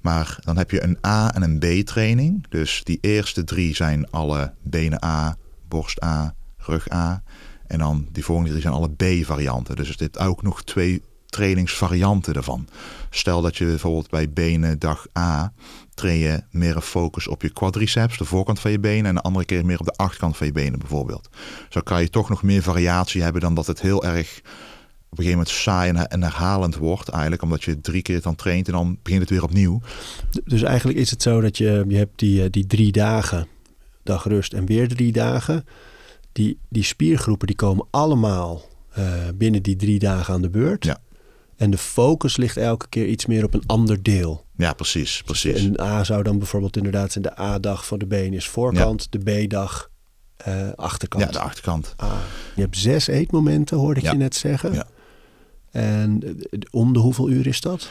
Maar dan heb je een A- en een B-training. Dus die eerste drie zijn alle benen A, borst A, rug A. En dan die volgende drie zijn alle B-varianten. Dus er zit ook nog twee trainingsvarianten ervan. Stel dat je bijvoorbeeld bij benen dag A train je meer een focus op je quadriceps, de voorkant van je benen, en de andere keer meer op de achterkant van je benen bijvoorbeeld. Zo kan je toch nog meer variatie hebben dan dat het heel erg op een gegeven moment saai en herhalend wordt eigenlijk, omdat je drie keer dan traint en dan begint het weer opnieuw. Dus eigenlijk is het zo dat je, je hebt die, eh, die drie dagen, dag rust en weer drie dagen. Die, die spiergroepen die komen allemaal uh, binnen die drie dagen aan de beurt. Ja. En de focus ligt elke keer iets meer op een ander deel. Ja, precies. precies. Een A zou dan bijvoorbeeld inderdaad zijn de A-dag van de been is voorkant, de B-dag uh, achterkant. Ja, de achterkant. Ah. Je hebt zes eetmomenten, hoorde ik Ja. je net zeggen. Ja. En eh, om de hoeveel uur is dat?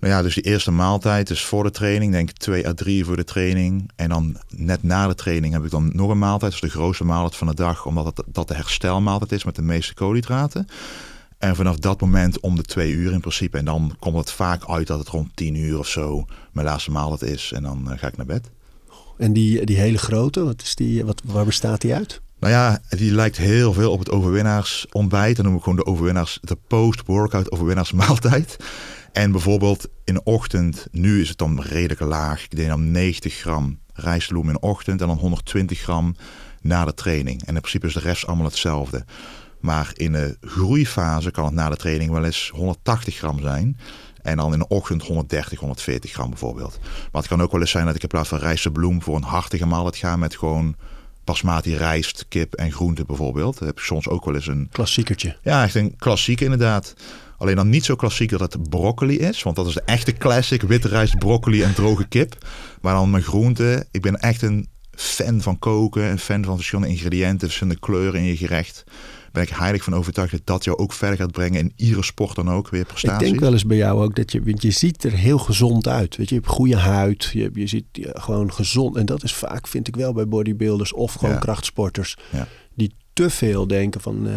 Nou ja, dus die eerste maaltijd is voor de training, denk ik twee à drie voor de training. En dan net na de training heb ik dan nog een maaltijd. Dat is de grootste maaltijd van de dag, omdat het, dat de herstelmaaltijd is met de meeste koolhydraten. En vanaf dat moment om de twee uur in principe. En dan komt het vaak uit dat het rond tien uur of zo mijn laatste maaltijd is. En dan eh, ga ik naar bed. En die, die hele grote, wat is die, wat, waar bestaat die uit? Nou ja, die lijkt heel veel op het overwinnaars ontbijt. Dan noem ik gewoon de overwinnaars, de post-workout overwinnaars maaltijd. En bijvoorbeeld in de ochtend, nu is het dan redelijk laag. Ik deed dan 90 gram rijstbloem in de ochtend en dan 120 gram na de training. En in principe is de rest allemaal hetzelfde. Maar in de groeifase kan het na de training wel eens 180 gram zijn. En dan in de ochtend 130, 140 gram bijvoorbeeld. Maar het kan ook wel eens zijn dat ik in plaats van rijst en bloem voor een hartige maaltijd ga met gewoon basmati rijst, kip en groente bijvoorbeeld. Dat heb ik soms ook wel eens een Klassiekertje. ja, echt een klassieke inderdaad. Alleen dan niet zo klassiek dat het broccoli is. Want dat is de echte classic. Witte rijst, broccoli en droge kip. Maar dan mijn groenten. Ik ben echt een fan van koken. Een fan van verschillende ingrediënten. Verschillende kleuren in je gerecht. Ben ik heilig van overtuigd dat dat jou ook verder gaat brengen. In iedere sport dan ook. Weer Ik prestatie. denk wel eens bij jou ook dat je, want je ziet er heel gezond uit. Weet je, je hebt goede huid, je, je ziet gewoon gezond. En dat is vaak, vind ik wel, bij bodybuilders of gewoon Ja. krachtsporters. Ja. Die te veel denken van, eh,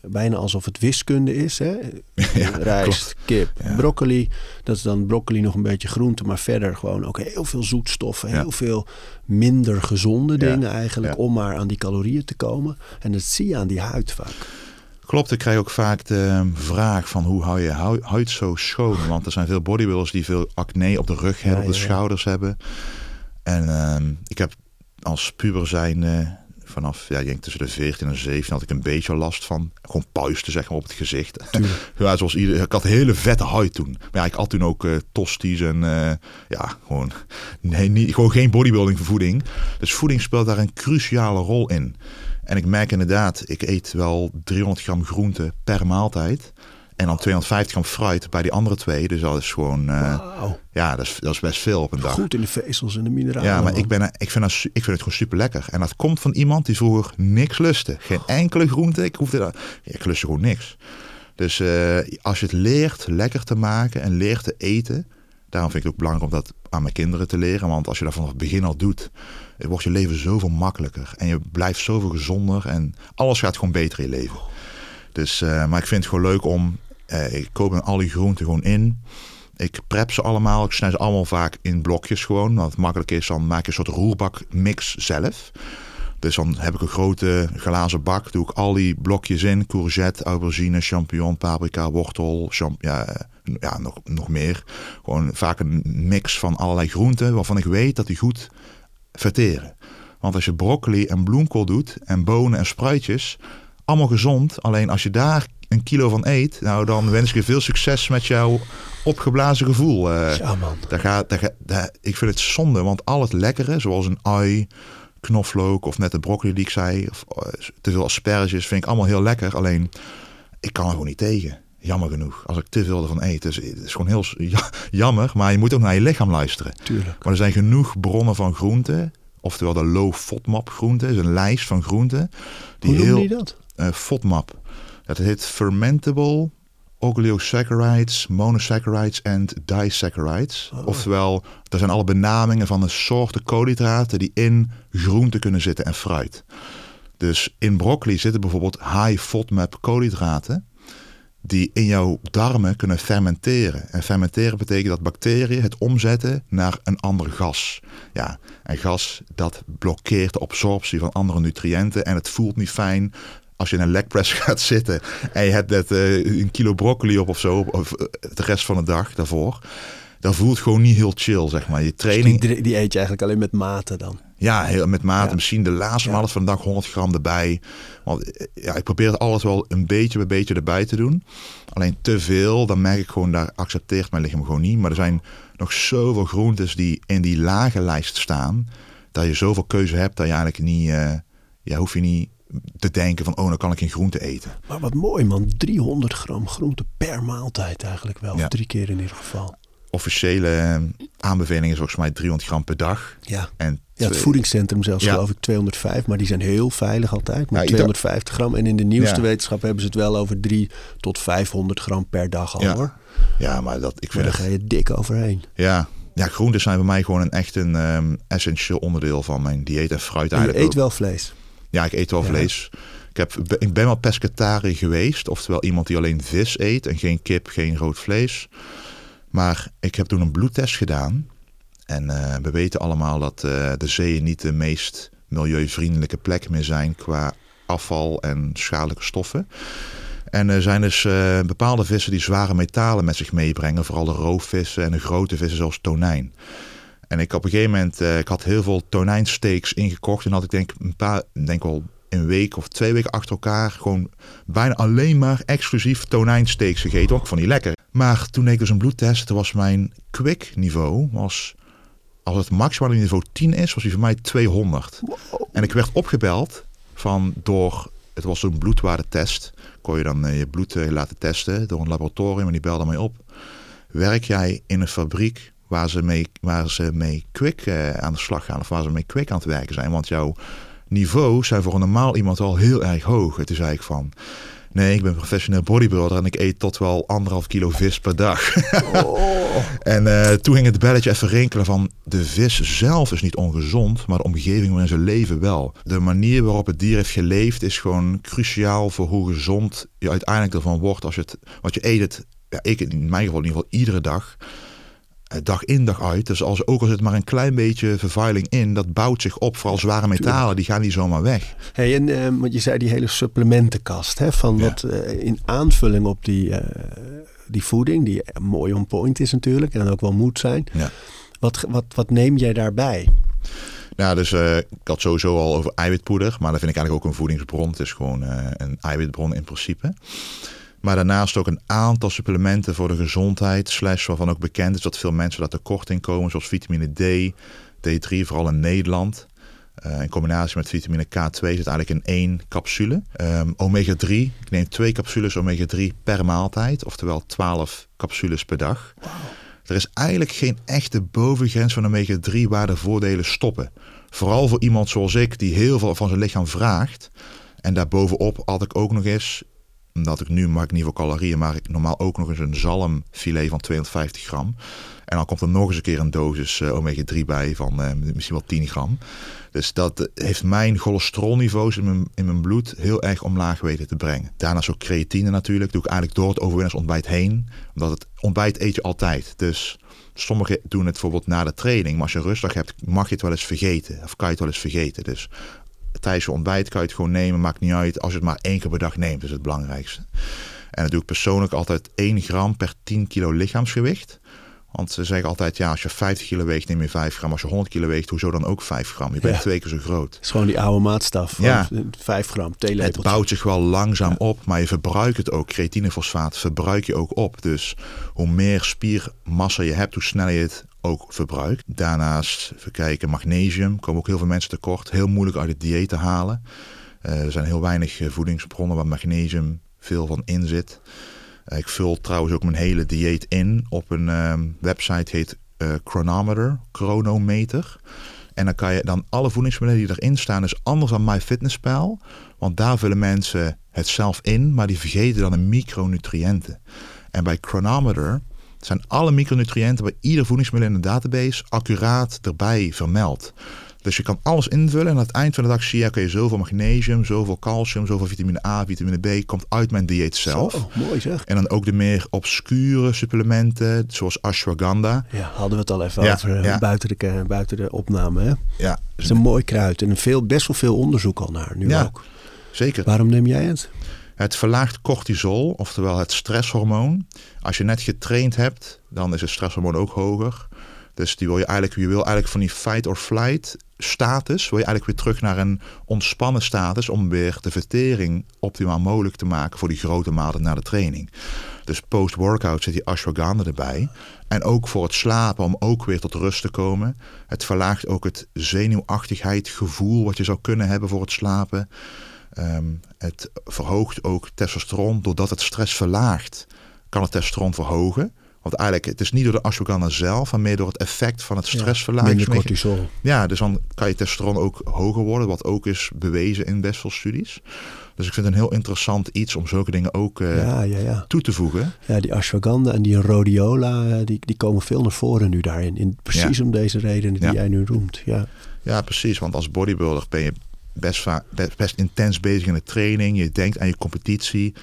bijna alsof het wiskunde is. Hè? Ja, Rijst, kip, Ja. broccoli. Dat is dan broccoli nog een beetje groente, maar verder gewoon ook heel veel zoetstoffen. Ja. Heel veel minder gezonde dingen eigenlijk om maar aan die calorieën te komen. En dat zie je aan die huid vaak. Klopt, ik krijg ook vaak de vraag van hoe hou je hu- huid zo schoon? Want er zijn veel bodybuilders die veel acne op de rug hebben, op de schouders hebben. En ehm, ik heb als puber zijn eh, vanaf, ja, ik denk tussen de 14 en 17 had ik een beetje last van. Gewoon puisten zeg maar op het gezicht. ja, zoals ieder, ik had hele vette huid toen. Maar ja, ik had toen ook eh tosties en eh, ja, gewoon, nee, niet, gewoon geen bodybuilding voeding. Dus voeding speelt daar een cruciale rol in. En ik merk inderdaad, ik eet wel 300 gram groente per maaltijd. En dan 250 gram fruit bij die andere twee. Dus dat is gewoon, eh, ja, dat is, dat is best veel op een dag. goed in de vezels en de mineralen. Ja, maar man. ik, ben, ik, vind dat, ik vind het gewoon super lekker. En dat komt van iemand die vroeger niks lustte. Geen enkele groente. Ik hoefde dat. Ik lustte gewoon niks. Dus eh, als je het leert lekker te maken en leert te eten. Daarom vind ik het ook belangrijk om dat aan mijn kinderen te leren. Want als je dat vanaf het begin al doet, eh, wordt je leven zoveel makkelijker. En je blijft zoveel gezonder. En alles gaat gewoon beter in je leven. Dus, maar ik vind het gewoon leuk om. Eh, ik koop dan al die groenten gewoon in. Ik prep ze allemaal. Ik snij ze allemaal vaak in blokjes gewoon. Wat makkelijk is, dan maak je een soort roerbakmix zelf. Dus dan heb ik een grote glazen bak. Doe ik al die blokjes in. Courgette, aubergine, champignon, paprika, wortel. Ja, ja nog, nog meer. Gewoon vaak een mix van allerlei groenten. Waarvan ik weet dat die goed verteren. Want als je broccoli en bloemkool doet. En bonen en spruitjes. Allemaal gezond. Alleen als je daar een kilo van eet. Nou dan wens ik je veel succes met jouw opgeblazen gevoel. eh. Ja man, Daar gaat, daar, daar- ik vind het zonde, want al het lekkere, zoals een ui, knoflook of net de broccoli die ik zei, of eh, te veel asperges, vind ik allemaal heel lekker. Alleen, ik kan er gewoon niet tegen. Jammer genoeg, als ik te veel ervan eet. Dus het is gewoon heel ja- jammer, maar je moet ook naar je lichaam luisteren. tuurlijk. Maar er zijn genoeg bronnen van groenten, oftewel de low FODMAP groenten, is een lijst van groenten. Die Hoe heel, die dat? eh, FODMAP. Dat heet Fermentable Oligosaccharides, Monosaccharides en Disaccharides. Oftewel, dat zijn alle benamingen van de soorten koolhydraten die in groenten kunnen zitten en fruit. Dus in broccoli zitten bijvoorbeeld high FODMAP koolhydraten die in jouw darmen kunnen fermenteren. En fermenteren betekent dat bacteriën het omzetten naar een ander gas. Ja, en gas dat blokkeert de absorptie van andere nutriënten en het voelt niet fijn. Als je in een leg press gaat zitten en je hebt net eh, een kilo broccoli op of zo, of eh, de rest van de dag daarvoor, dan voelt het gewoon niet heel chill, zeg maar. Je Dus training, die, die eet je eigenlijk alleen met mate dan. ja, heel, met mate. Ja. Misschien de laatste Ja. maand van de dag 100 gram erbij. Want eh, ja, ik probeer het altijd wel een beetje bij beetje erbij te doen. Alleen te veel, dan merk ik gewoon, daar accepteert mijn lichaam gewoon niet. Maar er zijn nog zoveel groentes die in die lage lijst staan. Dat je zoveel keuze hebt dat je eigenlijk niet, eh, ja, hoef je niet te denken van, oh, dan kan ik geen groente eten. Maar wat mooi man, 300 gram groente per maaltijd eigenlijk wel. Ja. Of drie keer in ieder geval. Officiële eh, aanbeveling is volgens mij 300 gram per dag. Ja. En Ja, het voedingscentrum zelfs Ja. geloof ik 205, maar die zijn heel veilig altijd. Maar Ja, ik 250 gram. En in de nieuwste wetenschap hebben ze het wel over 3 tot 500 gram per dag al hoor. Ja, maar dat, ik Maar vind daar het, ga je dik overheen. ja, ja, groenten zijn bij mij gewoon een echt een ehm, essentieel onderdeel van mijn dieet. En fruit En je eigenlijk eet ook. wel vlees. Ja, ik eet wel Ja. vlees. Ik, heb, ik ben wel pescatariër geweest. Oftewel iemand die alleen vis eet en geen kip, geen rood vlees. Maar ik heb toen een bloedtest gedaan. En eh, we weten allemaal dat eh, de zeeën niet de meest milieuvriendelijke plek meer zijn qua afval en schadelijke stoffen. En er zijn dus eh, bepaalde vissen die zware metalen met zich meebrengen. Vooral de roofvissen en de grote vissen zoals tonijn. En ik op een gegeven moment, eh, ik had heel veel tonijnsteaks ingekocht. En had ik denk een paar, denk wel een week of twee weken achter elkaar gewoon bijna alleen maar exclusief tonijnsteaks gegeten. Ook van die lekker. Maar toen deed ik dus een bloedtest, toen was mijn quick niveau, was, als het maximale niveau 10 is, was die voor mij 200. En ik werd opgebeld van door, het was zo'n bloedwaardetest. Kon je dan eh, je bloed eh, laten testen door een laboratorium en die belde mij op. Werk jij in een fabriek waar ze mee, waar ze mee quick eh, aan de slag gaan of waar ze mee quick aan het werken zijn? Want jouw niveaus zijn voor een normaal iemand al heel erg hoog. Toen zei ik van, nee, ik ben professioneel bodybuilder en ik eet tot wel anderhalf kilo vis per dag. En eh, toen ging het belletje even rinkelen van de vis zelf is niet ongezond, maar de omgeving waarin ze leven wel. De manier waarop het dier heeft geleefd is gewoon cruciaal voor hoe gezond je uiteindelijk ervan wordt als je het, wat je eet het, ja, ik in mijn geval in ieder geval iedere dag, dag in dag uit. Dus als, ook al zit maar een klein beetje vervuiling in, dat bouwt zich op. Vooral zware metalen, die gaan niet zomaar weg. Hey, en eh, want je zei die hele supplementenkast, hè, van Ja. wat eh, in aanvulling op die, eh, die voeding, die mooi on point is natuurlijk en ook wel moet zijn. Ja. Wat, wat, wat neem jij daarbij? Ja, dus eh, ik had sowieso al over eiwitpoeder, maar dat vind ik eigenlijk ook een voedingsbron. Het is gewoon eh, een eiwitbron in principe. Maar daarnaast ook een aantal supplementen voor de gezondheid, slash waarvan ook bekend is dat veel mensen daar tekort in komen, zoals vitamine D, D3, vooral in Nederland. Eh, in combinatie met vitamine K2 zit eigenlijk in één capsule. Ehm, omega 3, ik neem twee capsules omega 3 per maaltijd, oftewel 12 capsules per dag. Er is eigenlijk geen echte bovengrens van omega 3 waar de voordelen stoppen. Vooral voor iemand zoals ik, die heel veel van zijn lichaam vraagt. En daarbovenop had ik ook nog eens, omdat ik nu mag ik niet voor calorieën, maar ik normaal ook nog eens een zalmfilet van 250 gram. En dan komt er nog eens een keer een dosis eh, omega 3 bij van eh, misschien wel 10 gram. Dus dat eh, heeft mijn cholesterolniveaus in mijn, in mijn bloed heel erg omlaag weten te brengen. Daarnaast ook creatine natuurlijk. Doe ik eigenlijk door het overwinnersontbijt heen. Omdat het ontbijt eet je altijd. Dus sommigen doen het bijvoorbeeld na de training. Maar als je rustig hebt, mag je het wel eens vergeten. Of kan je het wel eens vergeten. Dus tijdens je ontbijt kan je het gewoon nemen. Maakt niet uit. Als je het maar één keer per dag neemt, is het belangrijkste. En dat doe ik persoonlijk altijd 1 gram per 10 kilo lichaamsgewicht. Want ze zeggen altijd, ja, als je 50 kilo weegt, neem je 5 gram. Als je 100 kilo weegt, hoezo dan ook 5 gram? Je bent Ja. twee keer zo groot. Het is gewoon die oude maatstaf Ja. 5 gram Het bouwt zich wel langzaam op, maar je verbruikt het ook. Creatinefosfaat verbruik je ook op. Dus hoe meer spiermassa je hebt, hoe sneller je het ook verbruikt. Daarnaast, even kijken, magnesium. Komen ook heel veel mensen tekort. Heel moeilijk uit het dieet te halen. Eh, er zijn heel weinig eh, voedingsbronnen waar magnesium veel van in zit. Eh, ik vul trouwens ook mijn hele dieet in op een ehm, website heet Chronometer, chronometer. En dan kan je dan alle voedingsmiddelen die erin staan, is anders dan MyFitnessPal. Want daar vullen mensen het zelf in, maar die vergeten dan de micronutriënten. En bij Chronometer zijn alle micronutriënten bij ieder voedingsmiddel in de database accuraat erbij vermeld. Dus je kan alles invullen en aan het eind van de dag zie je, oké, zoveel magnesium, zoveel calcium, zoveel vitamine A, vitamine B, komt uit mijn dieet zelf. Zo, mooi zeg. En dan ook de meer obscure supplementen, zoals ashwagandha. Ja, hadden we het al even Ja, over eh, ja. buiten, de, buiten de opname. Hè? Het Ja, is een mooi kruid en veel, best wel veel onderzoek al naar nu Ja. ook. Zeker. Waarom neem jij het? Het verlaagt cortisol, oftewel het stresshormoon. Als je net getraind hebt, dan is het stresshormoon ook hoger. Dus die wil je, eigenlijk, je wil eigenlijk van die fight or flight status, wil je eigenlijk weer terug naar een ontspannen status om weer de vertering optimaal mogelijk te maken voor die grote malen na de training. Dus post-workout zit die ashwagandha erbij. En ook voor het slapen, om ook weer tot rust te komen. Het verlaagt ook het zenuwachtigheid gevoel wat je zou kunnen hebben voor het slapen. Ehm, het verhoogt ook testosteron. Doordat het stress verlaagt, kan het testosteron verhogen. Want eigenlijk, het is niet door de ashwagandha zelf, maar meer door het effect van het stressverlaging. Minder cortisol. Ja, dus dan kan je testosteron ook hoger worden, wat ook is bewezen in best veel studies. Dus ik vind het een heel interessant iets om zulke dingen ook uh, ja, ja, ja. toe te voegen. Ja, die ashwagandha en die rhodiola, eh, die, die komen veel naar voren nu daarin. In, precies om deze redenen die jij nu noemt. Ja. ja, precies. Want als bodybuilder ben je best, vaak, best intens bezig in de training. Je denkt aan je competitie.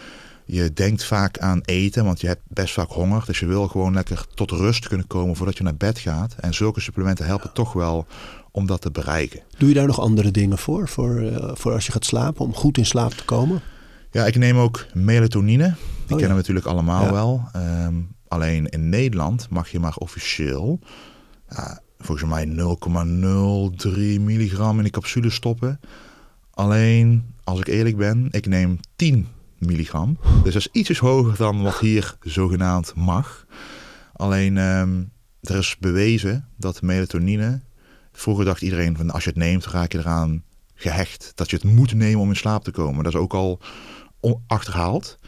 Je denkt vaak aan eten, want je hebt best vaak honger. Dus je wil gewoon lekker tot rust kunnen komen voordat je naar bed gaat. En zulke supplementen helpen toch wel om dat te bereiken. Doe je daar nog andere dingen voor, voor, uh, voor als je gaat slapen, om goed in slaap te komen? Ja, ik neem ook melatonine. Die oh, kennen we natuurlijk allemaal wel. Um, alleen in Nederland mag je maar officieel, uh, volgens mij 0,03 milligram in de capsule stoppen. Alleen, als ik eerlijk ben, ik neem 10 milligram. Dus dat is ietsjes hoger dan wat hier zogenaamd mag. Alleen, um, er is bewezen dat melatonine Vroeger dacht iedereen van als je het neemt, raak je eraan gehecht. Dat je het moet nemen om in slaap te komen. Dat is ook al achterhaald.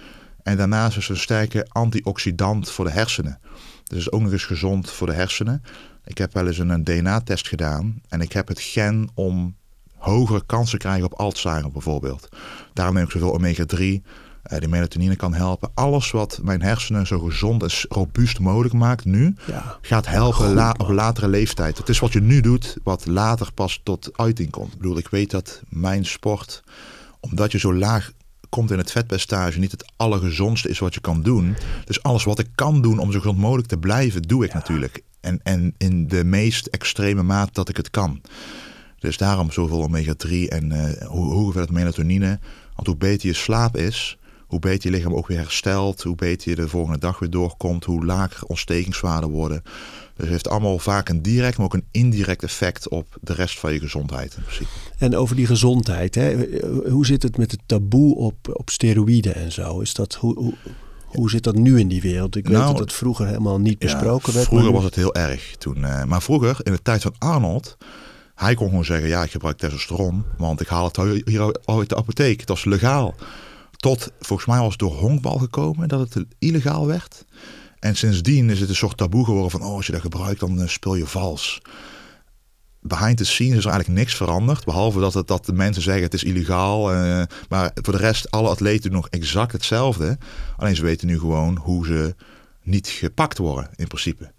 En daarnaast is het een sterke antioxidant voor de hersenen. Dus ook nog eens gezond voor de hersenen. Ik heb wel eens een DNA-test gedaan en ik heb het gen om hogere kansen krijgen op Alzheimer bijvoorbeeld. Daarom neem ik zoveel omega-3. Uh, die melatonine kan helpen. Alles wat mijn hersenen zo gezond en robuust mogelijk maakt nu, ja. gaat helpen la op latere leeftijd. Het is wat je nu doet, wat later pas tot uiting komt. Ik bedoel, ik weet dat mijn sport, omdat je zo laag komt in het vetpercentage, niet het allergezondste is wat je kan doen. Dus alles wat ik kan doen om zo gezond mogelijk te blijven, doe ik natuurlijk. En, en in de meest extreme maat dat ik het kan. Dus daarom zoveel omega-3 en uh, hoe hoger het melatonine. Want hoe beter je slaap is, hoe beter je lichaam ook weer herstelt, hoe beter je de volgende dag weer doorkomt, hoe lager ontstekingswaarden worden. Dus het heeft allemaal vaak een direct, maar ook een indirect effect op de rest van je gezondheid in principe. En over die gezondheid, hè? hoe zit het met het taboe op, op steroïden en zo? Is dat, hoe, hoe, hoe zit dat nu in die wereld? Ik weet nou, dat het vroeger helemaal niet besproken werd. Vroeger was het heel erg toen. Uh, maar vroeger, in de tijd van Arnold, hij kon gewoon zeggen, ja, ik gebruik testosteron, want ik haal het hier uit de apotheek. Dat is legaal. Tot, volgens mij was het door honkbal gekomen dat het illegaal werd. En sindsdien is het een soort taboe geworden van, oh, als je dat gebruikt, dan uh, speel je vals. Behind the scenes is er eigenlijk niks veranderd. Behalve dat, het, dat de mensen zeggen het is illegaal. Uh, maar voor de rest, alle atleten doen nog exact hetzelfde. Alleen ze weten nu gewoon hoe ze niet gepakt worden, in principe.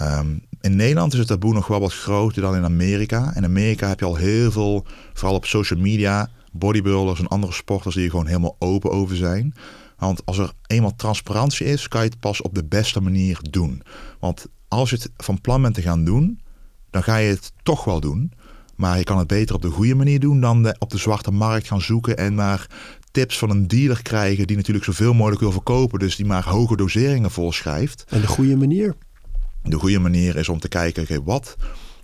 Um, in Nederland is het taboe nog wel wat groter dan in Amerika. In Amerika heb je al heel veel, vooral op social media, bodybuilders en andere sporters die er gewoon helemaal open over zijn. Want als er eenmaal transparantie is, kan je het pas op de beste manier doen. Want als je het van plan bent te gaan doen, dan ga je het toch wel doen. Maar je kan het beter op de goede manier doen dan op de zwarte markt gaan zoeken en maar tips van een dealer krijgen die natuurlijk zoveel mogelijk wil verkopen, dus die maar hoge doseringen voorschrijft. En de goede manier? De goede manier is om te kijken, oké, wat,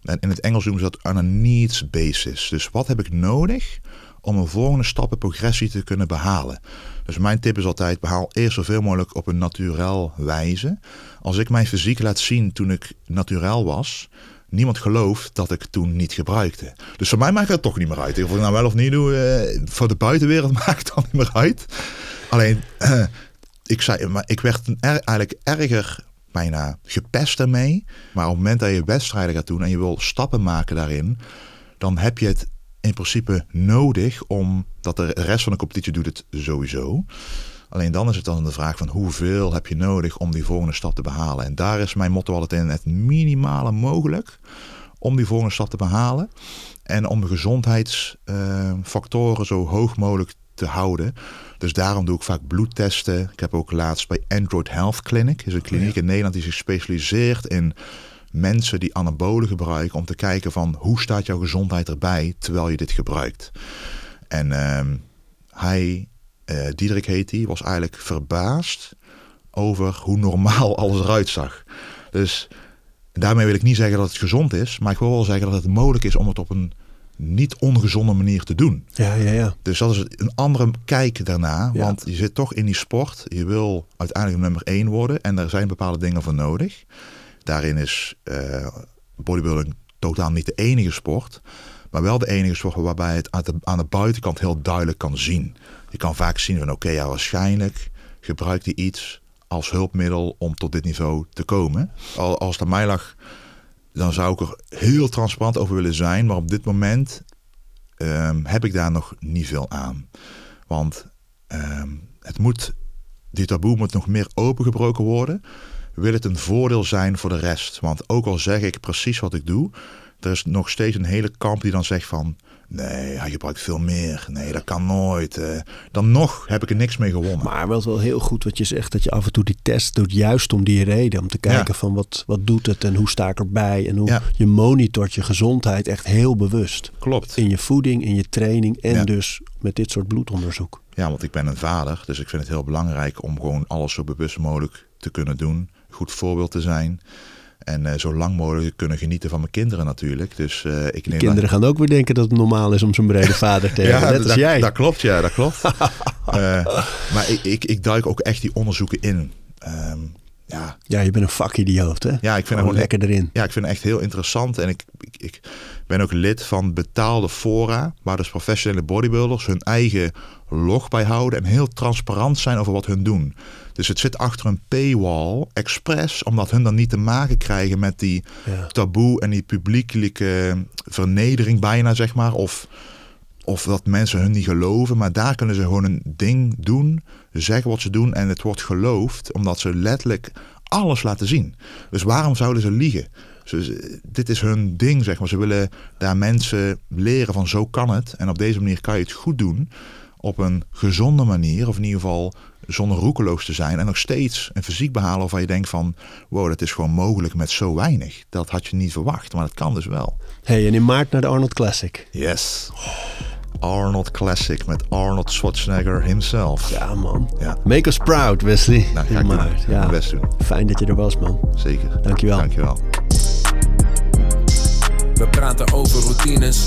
en in het Engels noemen ze dat on a needs basis. Dus wat heb ik nodig om een volgende stap in progressie te kunnen behalen. Dus mijn tip is altijd, behaal eerst zoveel mogelijk op een naturel wijze. Als ik mijn fysiek laat zien toen ik naturel was, niemand gelooft dat ik toen niet gebruikte. Dus voor mij maakt het toch niet meer uit. Of ik nou wel of niet doe, eh, voor de buitenwereld maakt het dan niet meer uit. Alleen, ik, zei, maar ik werd eigenlijk erger bijna gepest ermee. Maar op het moment dat je wedstrijden gaat doen en je wil stappen maken daarin, dan heb je het in principe nodig om dat de rest van de competitie doet het sowieso. Alleen dan is het dan de vraag van hoeveel heb je nodig om die volgende stap te behalen. En daar is mijn motto altijd in het minimale mogelijk om die volgende stap te behalen. En om de gezondheidsfactoren zo hoog mogelijk te houden. Dus daarom doe ik vaak bloedtesten. Ik heb ook laatst bij Android Health Clinic, is een kliniek in Nederland die zich specialiseert in mensen die anabolen gebruiken om te kijken van hoe staat jouw gezondheid erbij terwijl je dit gebruikt. En ehm, hij, uh, Diederik heet hij, was eigenlijk verbaasd over hoe normaal alles eruit zag. Dus daarmee wil ik niet zeggen dat het gezond is, maar ik wil wel zeggen dat het mogelijk is om het op een niet ongezonde manier te doen. Ja, ja, ja. Dus dat is een andere kijk daarna. Ja. Want je zit toch in die sport. Je wil uiteindelijk nummer één worden. En er zijn bepaalde dingen voor nodig. Daarin is uh, bodybuilding totaal niet de enige sport. Maar wel de enige sport waarbij het aan de, aan de buitenkant heel duidelijk kan zien. Je kan vaak zien van oké, ja waarschijnlijk gebruikt hij iets als hulpmiddel om tot dit niveau te komen. Als het aan mij lag, dan zou ik er heel transparant over willen zijn. Maar op dit moment um, heb ik daar nog niet veel aan. Want um, het moet, die taboe moet nog meer opengebroken worden. Wil het een voordeel zijn voor de rest? Want ook al zeg ik precies wat ik doe, er is nog steeds een hele kamp die dan zegt van... Nee, hij gebruikt veel meer. Nee, dat kan nooit. Uh, dan nog heb ik er niks mee gewonnen. Maar wel wel heel goed wat je zegt, dat je af en toe die test doet, juist om die reden. Om te kijken van wat, wat doet het en hoe sta ik erbij. En hoe ja. je monitort je gezondheid echt heel bewust. Klopt. In je voeding, in je training en ja. dus met dit soort bloedonderzoek. Ja, want ik ben een vader, dus ik vind het heel belangrijk om gewoon alles zo bewust mogelijk te kunnen doen. Goed voorbeeld te zijn. En uh, zo lang mogelijk kunnen genieten van mijn kinderen natuurlijk. Dus, uh, ik neem kinderen gaan ook weer denken dat het normaal is om zo'n brede vader te hebben. ja, net als jij. Dat klopt, ja, dat klopt. uh, maar ik, ik, ik duik ook echt die onderzoeken in. Um, ja. ja, je bent een vakidioot, hè? Ja, ik vind het lekker erin. Ja, ik vind het echt heel interessant. En ik, ik, ik ben ook lid van betaalde fora, waar dus professionele bodybuilders hun eigen log bij houden en heel transparant zijn over wat hun doen. Dus het zit achter een paywall, expres, omdat hun dan niet te maken krijgen met die ja. taboe en die publiekelijke vernedering bijna, zeg maar. Of, of dat mensen hun niet geloven. Maar daar kunnen ze gewoon een ding doen, zeggen wat ze doen en het wordt geloofd, omdat ze letterlijk alles laten zien. Dus waarom zouden ze liegen? Dus, dit is hun ding, zeg maar. Ze willen daar mensen leren van zo kan het. En op deze manier kan je het goed doen. Op een gezonde manier, of in ieder geval zonder roekeloos te zijn en nog steeds een fysiek behalen waarvan je denkt van wow, dat is gewoon mogelijk met zo weinig. Dat had je niet verwacht, maar dat kan dus wel. Hey, en in maart naar de Arnold Classic. Yes. Arnold Classic met Arnold Schwarzenegger himself. Ja, man. Ja. Make us proud, Wesley. Nou, ga ik maart. Ja. best doen. Fijn dat je er was, man. Zeker. Dankjewel. Dankjewel. We praten over routines